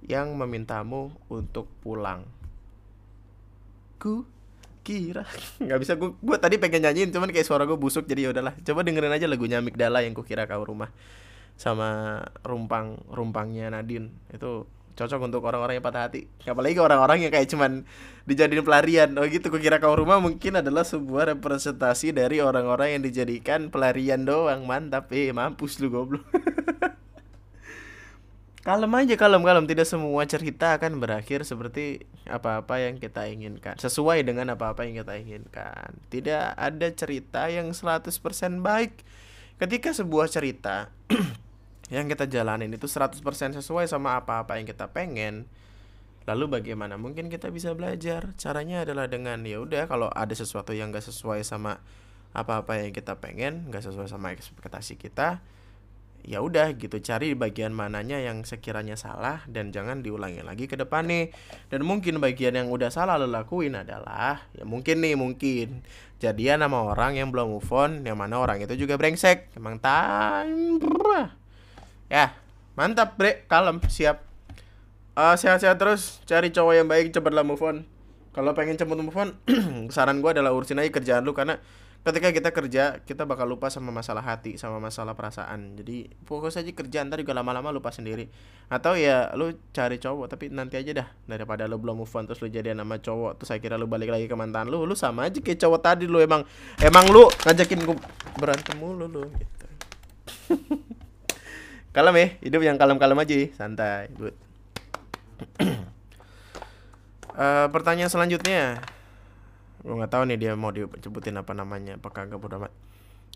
yang memintamu untuk pulang. Ku kira nggak bisa gue gue tadi pengen nyanyiin cuman kayak suara gue busuk jadi ya udahlah coba dengerin aja lagunya Amigdala yang kukira kau rumah sama rumpang rumpangnya Nadine itu cocok untuk orang-orang yang patah hati. Apalagi orang-orang yang kayak cuman dijadiin pelarian. Oh gitu kira kau rumah mungkin adalah sebuah representasi dari orang-orang yang dijadikan pelarian doang. Mantap. Eh mampus lu goblok. Kalem aja kalem kalem. Tidak semua cerita akan berakhir seperti apa-apa yang kita inginkan. Sesuai dengan apa-apa yang kita inginkan. Tidak ada cerita yang 100% baik. Ketika sebuah cerita yang kita jalanin itu 100% sesuai sama apa-apa yang kita pengen. Lalu bagaimana mungkin kita bisa belajar? Caranya adalah dengan ya udah kalau ada sesuatu yang gak sesuai sama apa-apa yang kita pengen gak sesuai sama ekspektasi kita ya udah gitu cari bagian mananya yang sekiranya salah dan jangan diulangi lagi ke depan nih. Dan mungkin bagian yang udah salah lo lakuin adalah ya mungkin nih mungkin jadian sama orang yang belum move on yang mana orang itu juga brengsek. Emang time ya. Mantap bre. Kalem siap. Uh, sehat-sehat terus. Cari cowok yang baik cepatlah move on. Kalau pengen cepet move on saran gue adalah urusin aja kerjaan lu. Karena ketika kita kerja kita bakal lupa sama masalah hati sama masalah perasaan. Jadi fokus aja kerja ntar juga lama-lama lupa sendiri. Atau ya lu cari cowok tapi nanti aja dah. Daripada lu belum move on terus lu jadi nama cowok terus saya kira lu balik lagi ke mantan lu lu sama aja kayak cowok tadi lu. Emang emang lu ngajakin gue berantem mulu lu gitu kalem ya hidup yang kalem-kalem aja santai good uh, pertanyaan selanjutnya gue nggak tahu nih dia mau disebutin apa namanya apakah gak bodo amat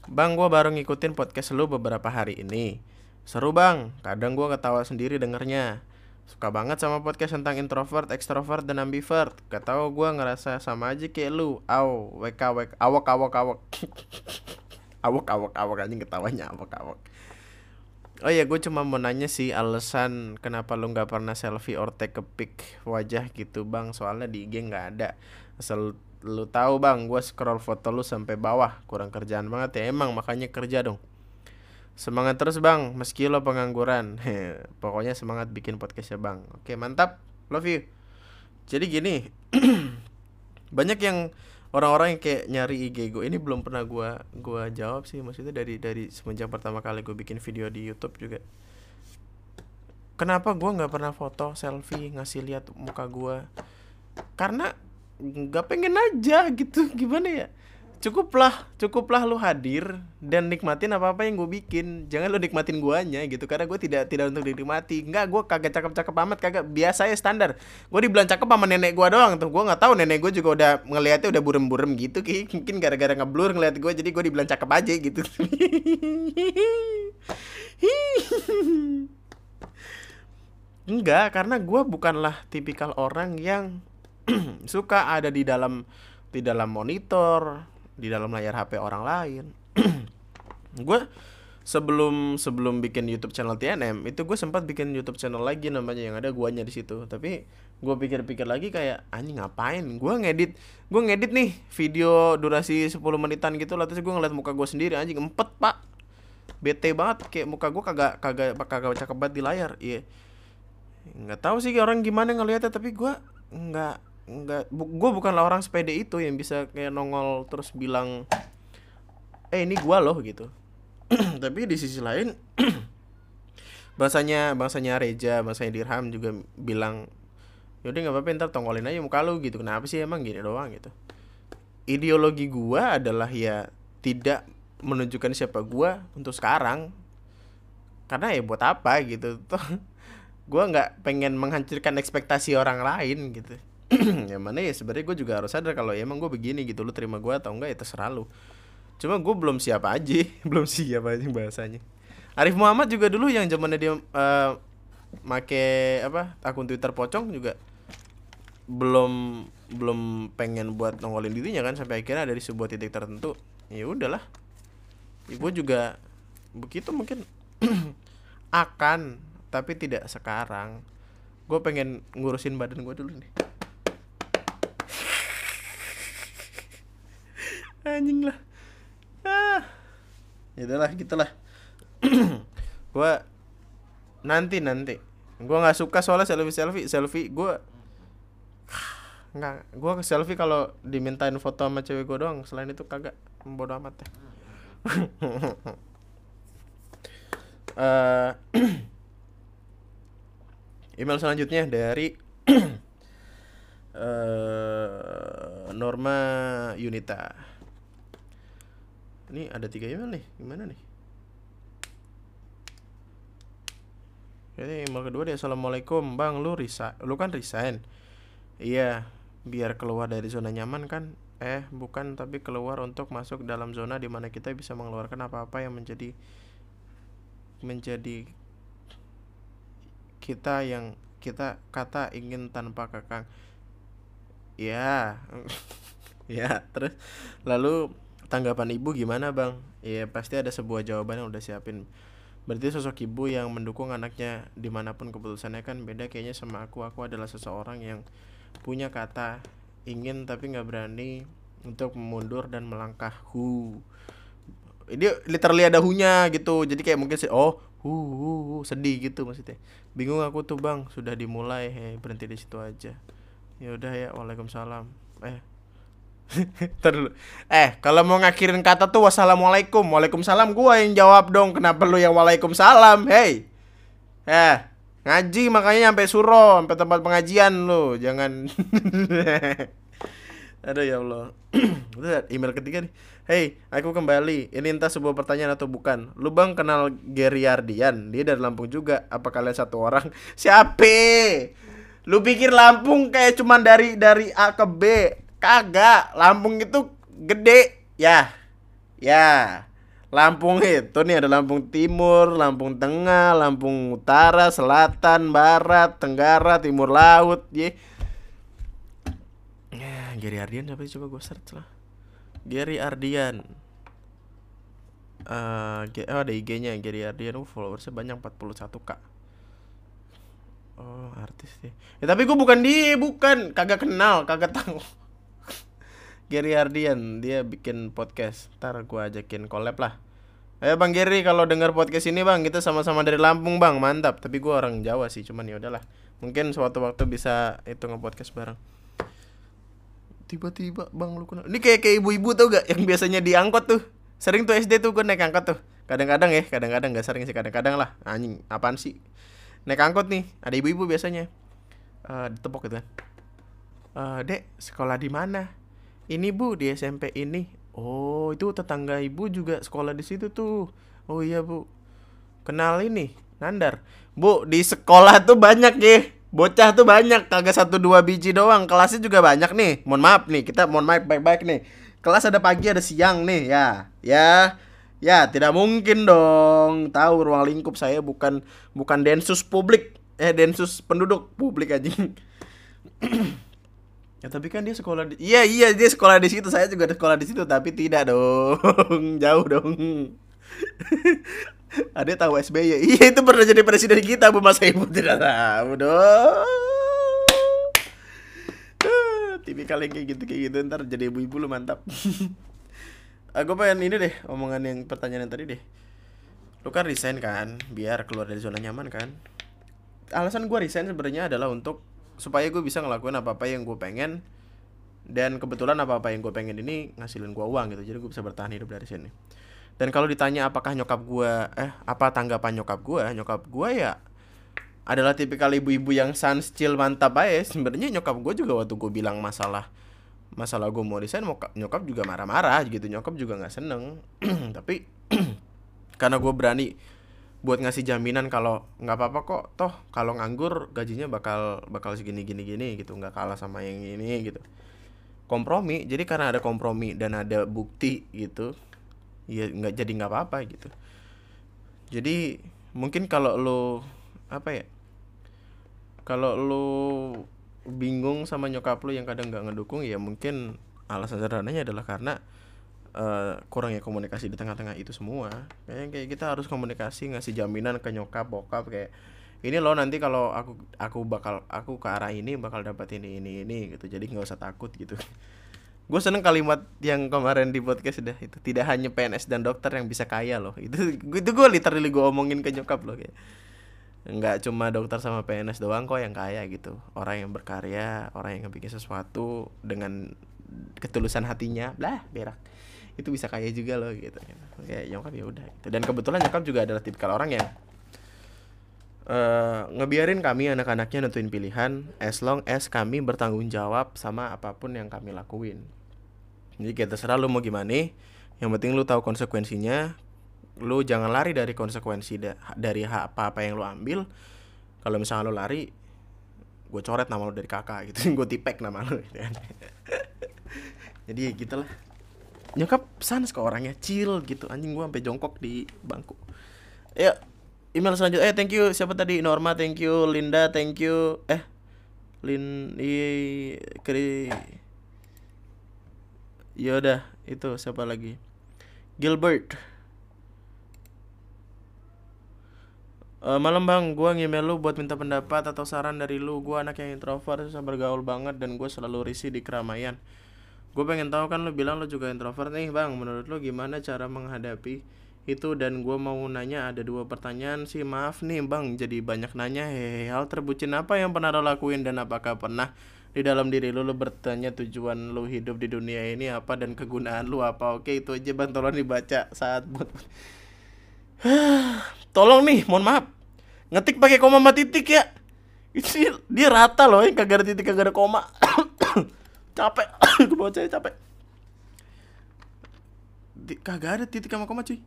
bang gue baru ngikutin podcast lu beberapa hari ini seru bang kadang gue ketawa sendiri dengernya suka banget sama podcast tentang introvert, extrovert, dan ambivert. Gak tau gue ngerasa sama aja kayak lu. Aw, wk wk awak awak awak. awak awak awak aja ketawanya awak awak. Oh iya, gue cuma mau nanya sih alasan kenapa lu nggak pernah selfie or take a pic wajah gitu bang. Soalnya di IG nggak ada. Asal lu tahu bang gue scroll foto lu sampai bawah. Kurang kerjaan banget ya. Emang makanya kerja dong. Semangat terus bang. Meski lo pengangguran. Pokoknya semangat bikin podcastnya bang. Oke mantap. Love you. Jadi gini banyak yang orang-orang yang kayak nyari IG gue ini belum pernah gue gua jawab sih. Maksudnya dari dari semenjak pertama kali gue bikin video di YouTube juga. Kenapa gue nggak pernah foto selfie ngasih lihat muka gue karena nggak pengen aja gitu. Gimana ya cukuplah cukuplah lu hadir dan nikmatin apa apa yang gue bikin. Jangan lu nikmatin guanya gitu karena gue tidak tidak untuk dinikmati. Nggak gue kagak cakep cakep amat kagak biasa ya standar. Gue dibilang cakep sama nenek gue doang tuh. Gue nggak tahu nenek gue juga udah ngelihatnya udah burem burem gitu ki. Mungkin gara-gara ngeblur ngeliat gue jadi gue dibilang cakep aja gitu. Enggak karena gue bukanlah tipikal orang yang suka ada di dalam di dalam monitor di dalam layar HP orang lain. Gue sebelum sebelum bikin YouTube channel TNM itu gue sempat bikin YouTube channel lagi namanya yang ada guanya di situ. Tapi gue pikir-pikir lagi kayak anjing ngapain? Gue ngedit gue ngedit nih video durasi 10 menitan gitu lah. Terus gue ngeliat muka gue sendiri anjing empet pak. Bete banget kayak muka gue kagak kagak kagak cakep banget di layar. Iya. Nggak tahu sih orang gimana ngeliatnya tapi gue nggak nggak bu, gue bukanlah orang sepede itu yang bisa kayak nongol terus bilang eh ini gue loh gitu. Tapi di sisi lain bahasanya bahasanya Reja bahasanya Dirham juga bilang yaudah nggak apa-apa ntar tongolin aja muka lu gitu. Kenapa sih emang gini doang? gitu. Ideologi gua adalah ya tidak menunjukkan siapa gua untuk sekarang. Karena ya buat apa gitu. Tuh gua nggak pengen menghancurkan ekspektasi orang lain gitu yang mana ya sebenarnya gue juga harus sadar kalau ya emang gue begini gitu lu terima gue atau enggak ya terserah lu. Cuma gue belum siap aja belum siap aja bahasanya. Arif Muhammad juga dulu yang zamannya dia uh, make apa akun Twitter pocong juga belum belum pengen buat nongolin dirinya kan sampai akhirnya dari sebuah titik tertentu. Ya udahlah. Ya, gue juga begitu mungkin akan tapi tidak sekarang. Gue pengen ngurusin badan gue dulu nih anjing lah. Ah. Itulah gitulah gue nanti nanti. Gue nggak suka soalnya selfie selfie selfie gue nggak gue selfie kalau dimintain foto sama cewek gue doang. Selain itu kagak. Bodo amat ya. Uh, email selanjutnya dari uh, Norma Yunita ini ada tiga email nih. Gimana nih? Jadi email kedua dia Assalamualaikum Bang lu risa lu kan resign? Iya biar keluar dari zona nyaman kan? Eh bukan tapi keluar untuk masuk dalam zona di mana kita bisa mengeluarkan apa-apa yang menjadi Menjadi Kita yang kita kata ingin tanpa kakang Ya Ya terus? Lalu tanggapan ibu gimana bang? Iya pasti ada sebuah jawaban yang udah siapin. berarti sosok ibu yang mendukung anaknya di mana pun keputusannya kan beda kayaknya sama aku. Aku adalah seseorang yang punya kata ingin tapi nggak berani untuk mundur dan melangkah. Hu. Ini literally ada hunya gitu. Jadi kayak mungkin sih oh hu, hu, hu sedih gitu maksudnya. Bingung aku tuh bang. Sudah dimulai he berhenti di situ aja. Ya udah ya waalaikumsalam. Eh Ntar Eh, kalau mau ngakhirin kata tuh wassalamualaikum. Waalaikumsalam gua yang jawab dong. Kenapa lu yang waalaikumsalam? Hey. Eh, ngaji makanya sampai suro, sampai tempat pengajian lu. Jangan Aduh ya Allah. email ketiga nih. Hey, aku kembali. Ini entah sebuah pertanyaan atau bukan. Lu bang kenal Gary Ardian? Dia dari Lampung juga. Apa kalian satu orang? Siapa? Lu pikir Lampung kayak cuman dari dari A ke B? Kagak. Lampung itu gede. Ya. Ya. Lampung itu nih ada Lampung Timur, Lampung Tengah, Lampung Utara, Selatan, Barat, Tenggara, Timur Laut, ye. Gary Ardian siapa sih coba gue search lah Gary Ardian uh, oh ada IG-nya Gary Ardian uh, followersnya banyak 41k oh artis deh ya tapi gue bukan dia bukan kagak kenal kagak tahu Gary Ardian dia bikin podcast. Ntar gue ajakin collab lah. Ayo Bang Gary kalau dengar podcast ini Bang kita sama-sama dari Lampung Bang. Mantap. Tapi gue orang Jawa sih cuman ya udahlah. Mungkin suatu waktu bisa itu nge-podcast bareng. Tiba-tiba bang lu kenal ini kayak kayak ibu-ibu tau gak? Yang biasanya diangkot tuh. Sering tuh SD tuh gue naik angkot tuh. Kadang-kadang ya kadang-kadang gak sering sih kadang-kadang lah. Anjing apaan sih? Naik angkot nih ada ibu-ibu biasanya. Uh, ditepok gitu kan. Uh, dek sekolah di mana ini bu di SMP ini. Oh itu tetangga ibu juga sekolah di situ tuh. Oh iya bu. Kenal ini Nandar. Bu di sekolah tuh banyak ya bocah tuh banyak kagak satu dua biji doang. Kelasnya juga banyak nih. Mohon maaf nih kita mohon maaf baik-baik nih. Kelas ada pagi ada siang nih ya. Ya ya tidak mungkin dong. Tahu ruang lingkup saya bukan bukan densus publik. Eh densus penduduk publik aja ya tapi kan dia sekolah di iya iya dia sekolah di situ. Saya juga sekolah di situ tapi tidak dong. Jauh dong. Ada tahu SBY iya itu pernah jadi presiden kita bu masa ibu tidak tahu dong. Tipikal yang kayak gitu kayak gitu. Ntar jadi ibu-ibu lu mantap. Aku pengen ini deh omongan yang pertanyaan yang tadi deh. Lu kan resign kan biar keluar dari zona nyaman kan. Alasan gue resign sebenarnya adalah untuk supaya gue bisa ngelakuin apa apa yang gue pengen. Dan kebetulan apa apa yang gue pengen ini ngasilin gue uang gitu jadi gue bisa bertahan hidup dari sini. Dan kalau ditanya apakah nyokap gue eh apa tanggapan nyokap gue nyokap gue ya adalah tipikal ibu-ibu yang sans chill mantap aja. Sebenarnya nyokap gue juga waktu gue bilang masalah masalah gue mau resign nyokap juga marah-marah gitu nyokap juga nggak seneng. Tapi karena gue berani buat ngasih jaminan kalau nggak apa-apa kok toh kalau nganggur gajinya bakal bakal segini gini gini gitu. Nggak kalah sama yang ini gitu. Kompromi jadi karena ada kompromi dan ada bukti gitu ya nggak jadi nggak apa-apa gitu. Jadi mungkin kalau lo apa ya kalau lo bingung sama nyokap lo yang kadang nggak ngedukung ya mungkin alasan sederhananya adalah karena uh, kurangnya komunikasi di tengah-tengah itu semua. Kayak kayak kita harus komunikasi ngasih jaminan ke nyokap bokap kayak ini loh nanti kalau aku aku bakal aku ke arah ini bakal dapat ini ini ini gitu. Jadi nggak usah takut gitu. Gue seneng kalimat yang kemarin di podcast udah itu tidak hanya PNS dan dokter yang bisa kaya loh. Itu itu gue literally gue omongin ke nyokap loh kayak. Nggak cuma dokter sama PNS doang kok yang kaya gitu. Orang yang berkarya orang yang bikin sesuatu dengan ketulusan hatinya lah berak itu bisa kaya juga loh gitu. Kayak nyokap ya udah gitu. dan kebetulan nyokap juga adalah tipikal orang yang uh, ngebiarin kami anak-anaknya nentuin pilihan as long as kami bertanggung jawab sama apa pun yang kami lakuin. Jadi kita terserah lu mau gimana yang penting lu tahu konsekuensinya lu jangan lari dari konsekuensi da dari hak apa apa yang lu ambil. Kalau misalnya lu lari gue coret nama lu dari kakak gitu. Gue tipek nama lu gitu kan. Jadi gitulah nyokap sans ke orangnya chill gitu anjing gue sampai jongkok di bangku ya email selanjutnya eh thank you siapa tadi Norma thank you Linda thank you eh Lin i kri Yaudah, itu siapa lagi? Gilbert. Uh, malam bang, gue ngemail lu buat minta pendapat atau saran dari lu. Gue anak yang introvert, susah bergaul banget dan gue selalu risih di keramaian. Gue pengen tahu kan lu bilang lu juga introvert nih bang. Menurut lu gimana cara menghadapi itu? Dan gue mau nanya ada dua pertanyaan sih. Maaf nih bang. Jadi banyak nanya. Hehe hal terbucin apa yang pernah lo lakuin dan apakah pernah di dalam diri lu lu bertanya tujuan lu hidup di dunia ini apa dan kegunaan lu apa? Oke itu aja bang. Tolong dibaca saat buat tolong nih mohon maaf. Ngetik pakai koma sama titik ya. Ini dia rata loh yang kagak ada titik kagak ada koma capek. Gue baca capek. Kagak ada titik sama koma cuy.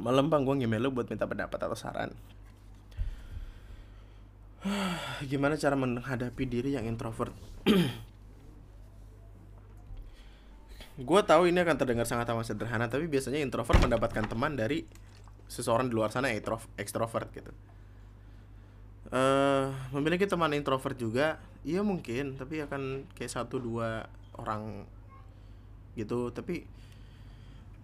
Malam bang gue ngemail lu buat minta pendapat atau saran. Gimana cara menghadapi diri yang introvert? Gue tahu ini akan terdengar sangat amat sederhana tapi biasanya introvert mendapatkan teman dari seseorang di luar sana yang extrovert gitu uh, memiliki teman introvert juga iya mungkin tapi akan kayak satu dua orang gitu. Tapi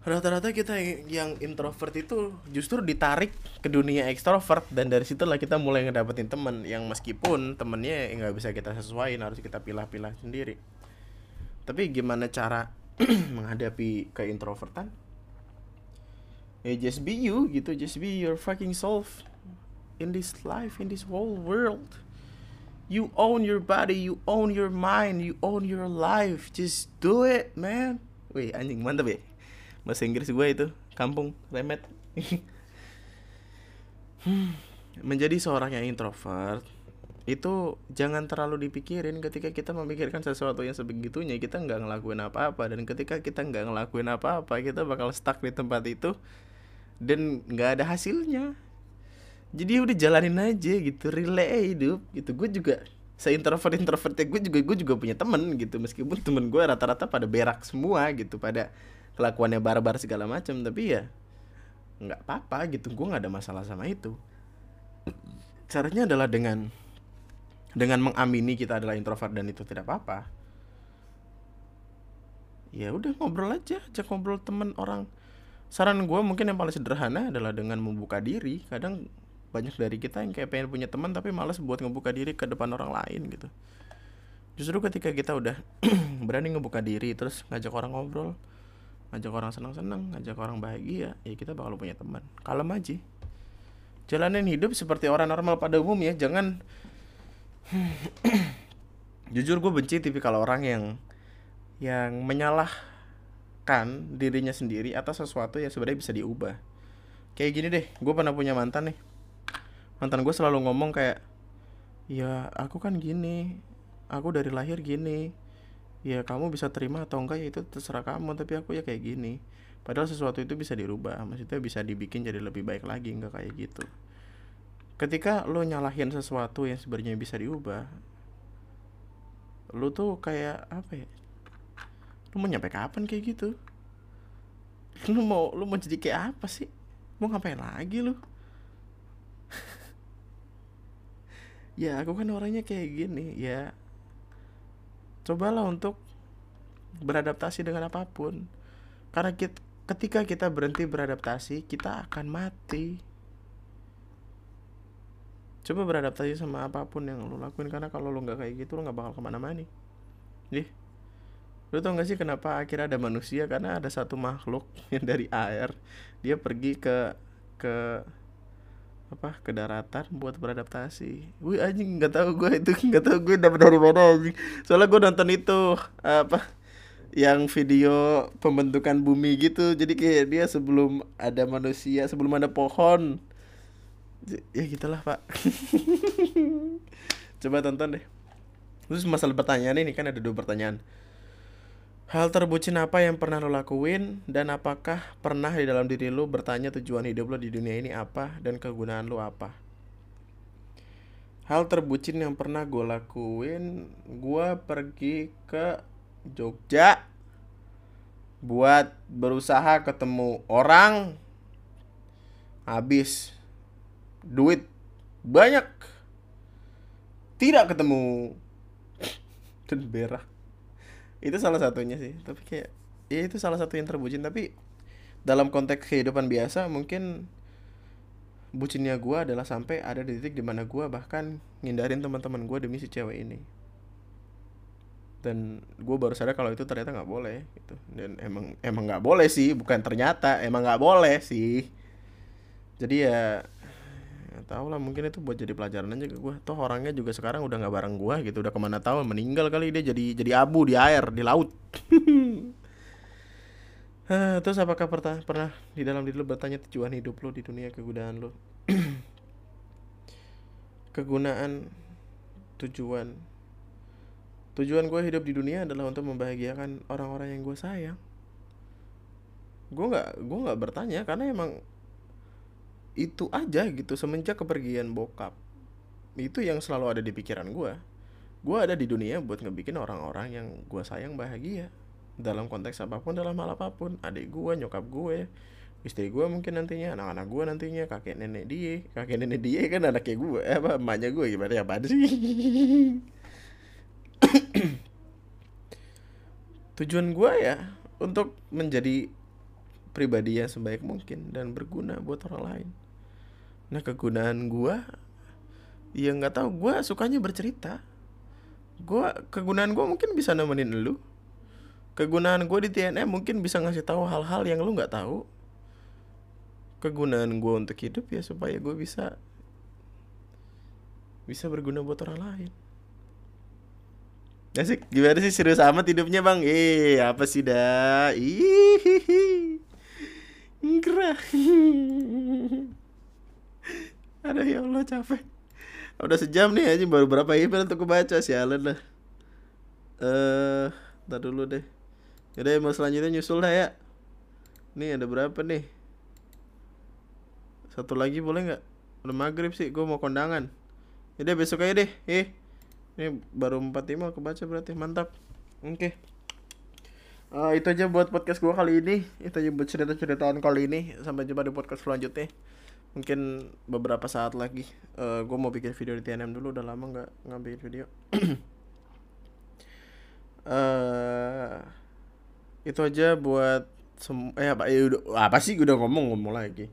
rata-rata kita yang introvert itu justru ditarik ke dunia ekstrovert dan dari situlah kita mulai ngedapetin temen yang meskipun temennya nggak bisa kita sesuaiin harus kita pilah-pilah sendiri. Tapi gimana cara menghadapi keintrovertan? Ya just be you gitu just be your fucking self in this life in this whole world. You own your body you own your mind you own your life. Just do it man. Wih anjing mantap ya. Bahasa Inggris gue itu kampung remet. Menjadi seorang yang introvert itu jangan terlalu dipikirin ketika kita memikirkan sesuatu yang sebegitunya. Kita nggak ngelakuin apa-apa dan ketika kita nggak ngelakuin apa-apa kita bakal stuck di tempat itu dan nggak ada hasilnya jadi udah jalanin aja gitu relay hidup gitu. Gue juga seintrovert introvertnya gue juga gue juga punya temen gitu. Meskipun temen gue rata-rata pada berak semua gitu pada kelakuannya barbar segala macam tapi ya nggak apa-apa gitu gue nggak ada masalah sama itu. Caranya adalah dengan dengan mengamini kita adalah introvert dan itu tidak apa-apa. Ya udah ngobrol aja ajak ngobrol temen orang. Saran gue mungkin yang paling sederhana adalah dengan membuka diri. Kadang banyak dari kita yang kayak pengen punya teman tapi malas buat ngebuka diri ke depan orang lain gitu. Justru ketika kita udah berani ngebuka diri terus ngajak orang ngobrol ngajak orang senang-senang ngajak orang bahagia ya kita bakal punya teman. Kalem aja. Jalanin hidup seperti orang normal pada umum ya jangan jujur gue benci tipikal orang yang yang menyalahkan dirinya sendiri atas sesuatu yang sebenarnya bisa diubah. Kayak gini deh gue pernah punya mantan nih mantan gue selalu ngomong kayak ya aku kan gini aku dari lahir gini. Ya kamu bisa terima atau enggak ya itu terserah kamu tapi aku ya kayak gini. Padahal sesuatu itu bisa dirubah maksudnya bisa dibikin jadi lebih baik lagi enggak kayak gitu. Ketika lo nyalahin sesuatu yang sebenarnya bisa diubah lo tuh kayak apa ya lo mau nyampe kapan kayak gitu? Lo mau lo mau jadi kayak apa sih? Mau ngapain lagi lo ya aku kan orangnya kayak gini ya. Cobalah untuk beradaptasi dengan apa pun. Karena kita, ketika kita berhenti beradaptasi kita akan mati. Coba beradaptasi sama apa pun yang lo lakuin karena kalau lo nggak kayak gitu lo nggak bakal ke mana-mana nih. Ih, lo tau gak sih kenapa akhirnya ada manusia? Karena ada satu makhluk yang dari air. Dia pergi ke ke apa ke daratan buat beradaptasi. Wih anjing nggak tahu gue itu nggak tahu gue dapat dari mana anjing. Soalnya gue nonton itu apa yang video pembentukan bumi gitu. Jadi kayak dia sebelum ada manusia, sebelum ada pohon. Ya gitulah pak. Coba tonton deh. Terus masalah pertanyaan ini kan ada dua pertanyaan. Hal terbucin apa yang pernah lo lakuin? Dan apakah pernah di dalam diri lo bertanya tujuan hidup lo di dunia ini apa? Dan kegunaan lo apa? Hal terbucin yang pernah gue lakuin, gue pergi ke Jogja buat berusaha ketemu orang. Habis duit banyak. Tidak ketemu. Dan berak itu salah satunya sih. Tapi kayak ya itu salah satu yang terbucin. Tapi dalam konteks kehidupan biasa mungkin bucinnya gue adalah sampai ada di titik di mana gue bahkan ngindarin teman-teman gue demi si cewek ini. Dan gue baru sadar kalau itu ternyata nggak boleh gitu. Dan emang emang nggak boleh sih. Bukan ternyata emang nggak boleh sih. Jadi ya ya tau lah mungkin itu buat jadi pelajaran aja ke gue toh orangnya juga sekarang udah nggak bareng gue gitu udah ke mana tahu meninggal kali dia jadi jadi abu di air di laut. Hah, terus apakah pernah pernah di dalam diri lu bertanya tujuan hidup lu di dunia kegunaan lu? Kegunaan tujuan. Tujuan gue hidup di dunia adalah untuk membahagiakan orang-orang yang gue sayang. Gue nggak gue nggak bertanya karena emang itu aja gitu semenjak kepergian bokap itu yang selalu ada di pikiran gue gue ada di dunia buat ngebikin orang-orang yang gue sayang bahagia dalam konteks apa pun dalam hal apa pun. Adik gue nyokap gue istri gue mungkin nantinya anak-anak gue nantinya kakek nenek dia kakek nenek dia kan anaknya gue eh, apa emaknya gue gimana ya apa sih? Tujuan gue ya untuk menjadi pribadi yang sebaik mungkin dan berguna buat orang lain nah kegunaan gue ya nggak tahu gue sukanya bercerita gue kegunaan gue mungkin bisa nemenin lu kegunaan gue di TNM mungkin bisa ngasih tahu hal-hal yang lu nggak tahu kegunaan gue untuk hidup ya supaya gue bisa bisa berguna buat orang lain Asik, gimana sih serius amat hidupnya bang? Eh, apa sih dah? Ih, gerah. Ada ya Allah capek. Udah sejam nih aja baru berapa email untuk kebaca sialan lah. Eh, uh, dulu deh. Yaudah mau selanjutnya nyusul dah ya. Nih ada berapa nih? Satu lagi boleh nggak? Udah maghrib sih gue mau kondangan. Yaudah besok aja deh Eh Ini baru 4 email kebaca berarti Mantap. Oke. Okay. uh, Itu aja buat podcast gue kali ini. Itu aja buat cerita-ceritaan kali ini. Sampai jumpa di podcast selanjutnya Mungkin beberapa saat lagi. Uh, Gue mau bikin video di TNM dulu Udah lama nggak ngambil video. Uh, itu aja buat sem eh apa ya udah apa sih? Udah ngomong ngomong lagi.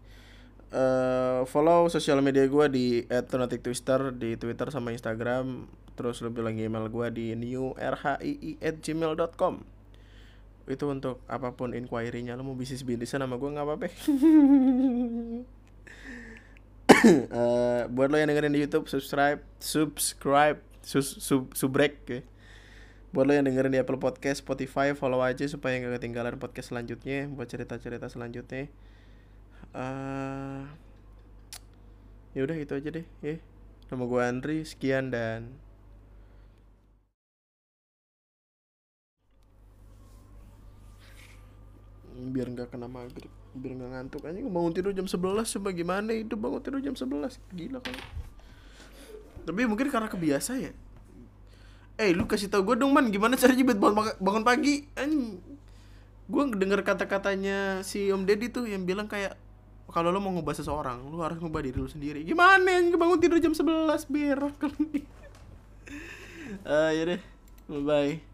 Uh, follow sosial media gue di @lunatic_twister di Twitter sama Instagram. Terus lu bilang email gue di newrhii@gmail.com itu untuk apa pun inquiry-nya lo mau bisnis bisnisan sama gue nggak apa-apa uh, buat lo yang dengerin di YouTube subscribe subscribe sus, sub subrek okay buat lo yang dengerin di Apple Podcast, Spotify, follow aja supaya nggak ketinggalan podcast selanjutnya buat cerita-cerita selanjutnya. Uh, ya udah itu aja deh, ya. Nama gue Andri, sekian dan biar nggak kena maghrib biar nggak ngantuk aja bangun tidur jam 11 coba gimana itu bangun tidur jam 11 gila kan tapi mungkin karena kebiasa ya. Eh lu kasih tau gue dong man. Gimana caranya buat bangun, bangun pagi? Anjing. Gue denger kata-katanya si Om Deddy tuh yang bilang kayak kalau lo mau ngubah seseorang lu harus ngubah diri lu sendiri. Gimana yang bangun tidur jam 11 berak uh, ya deh. Bye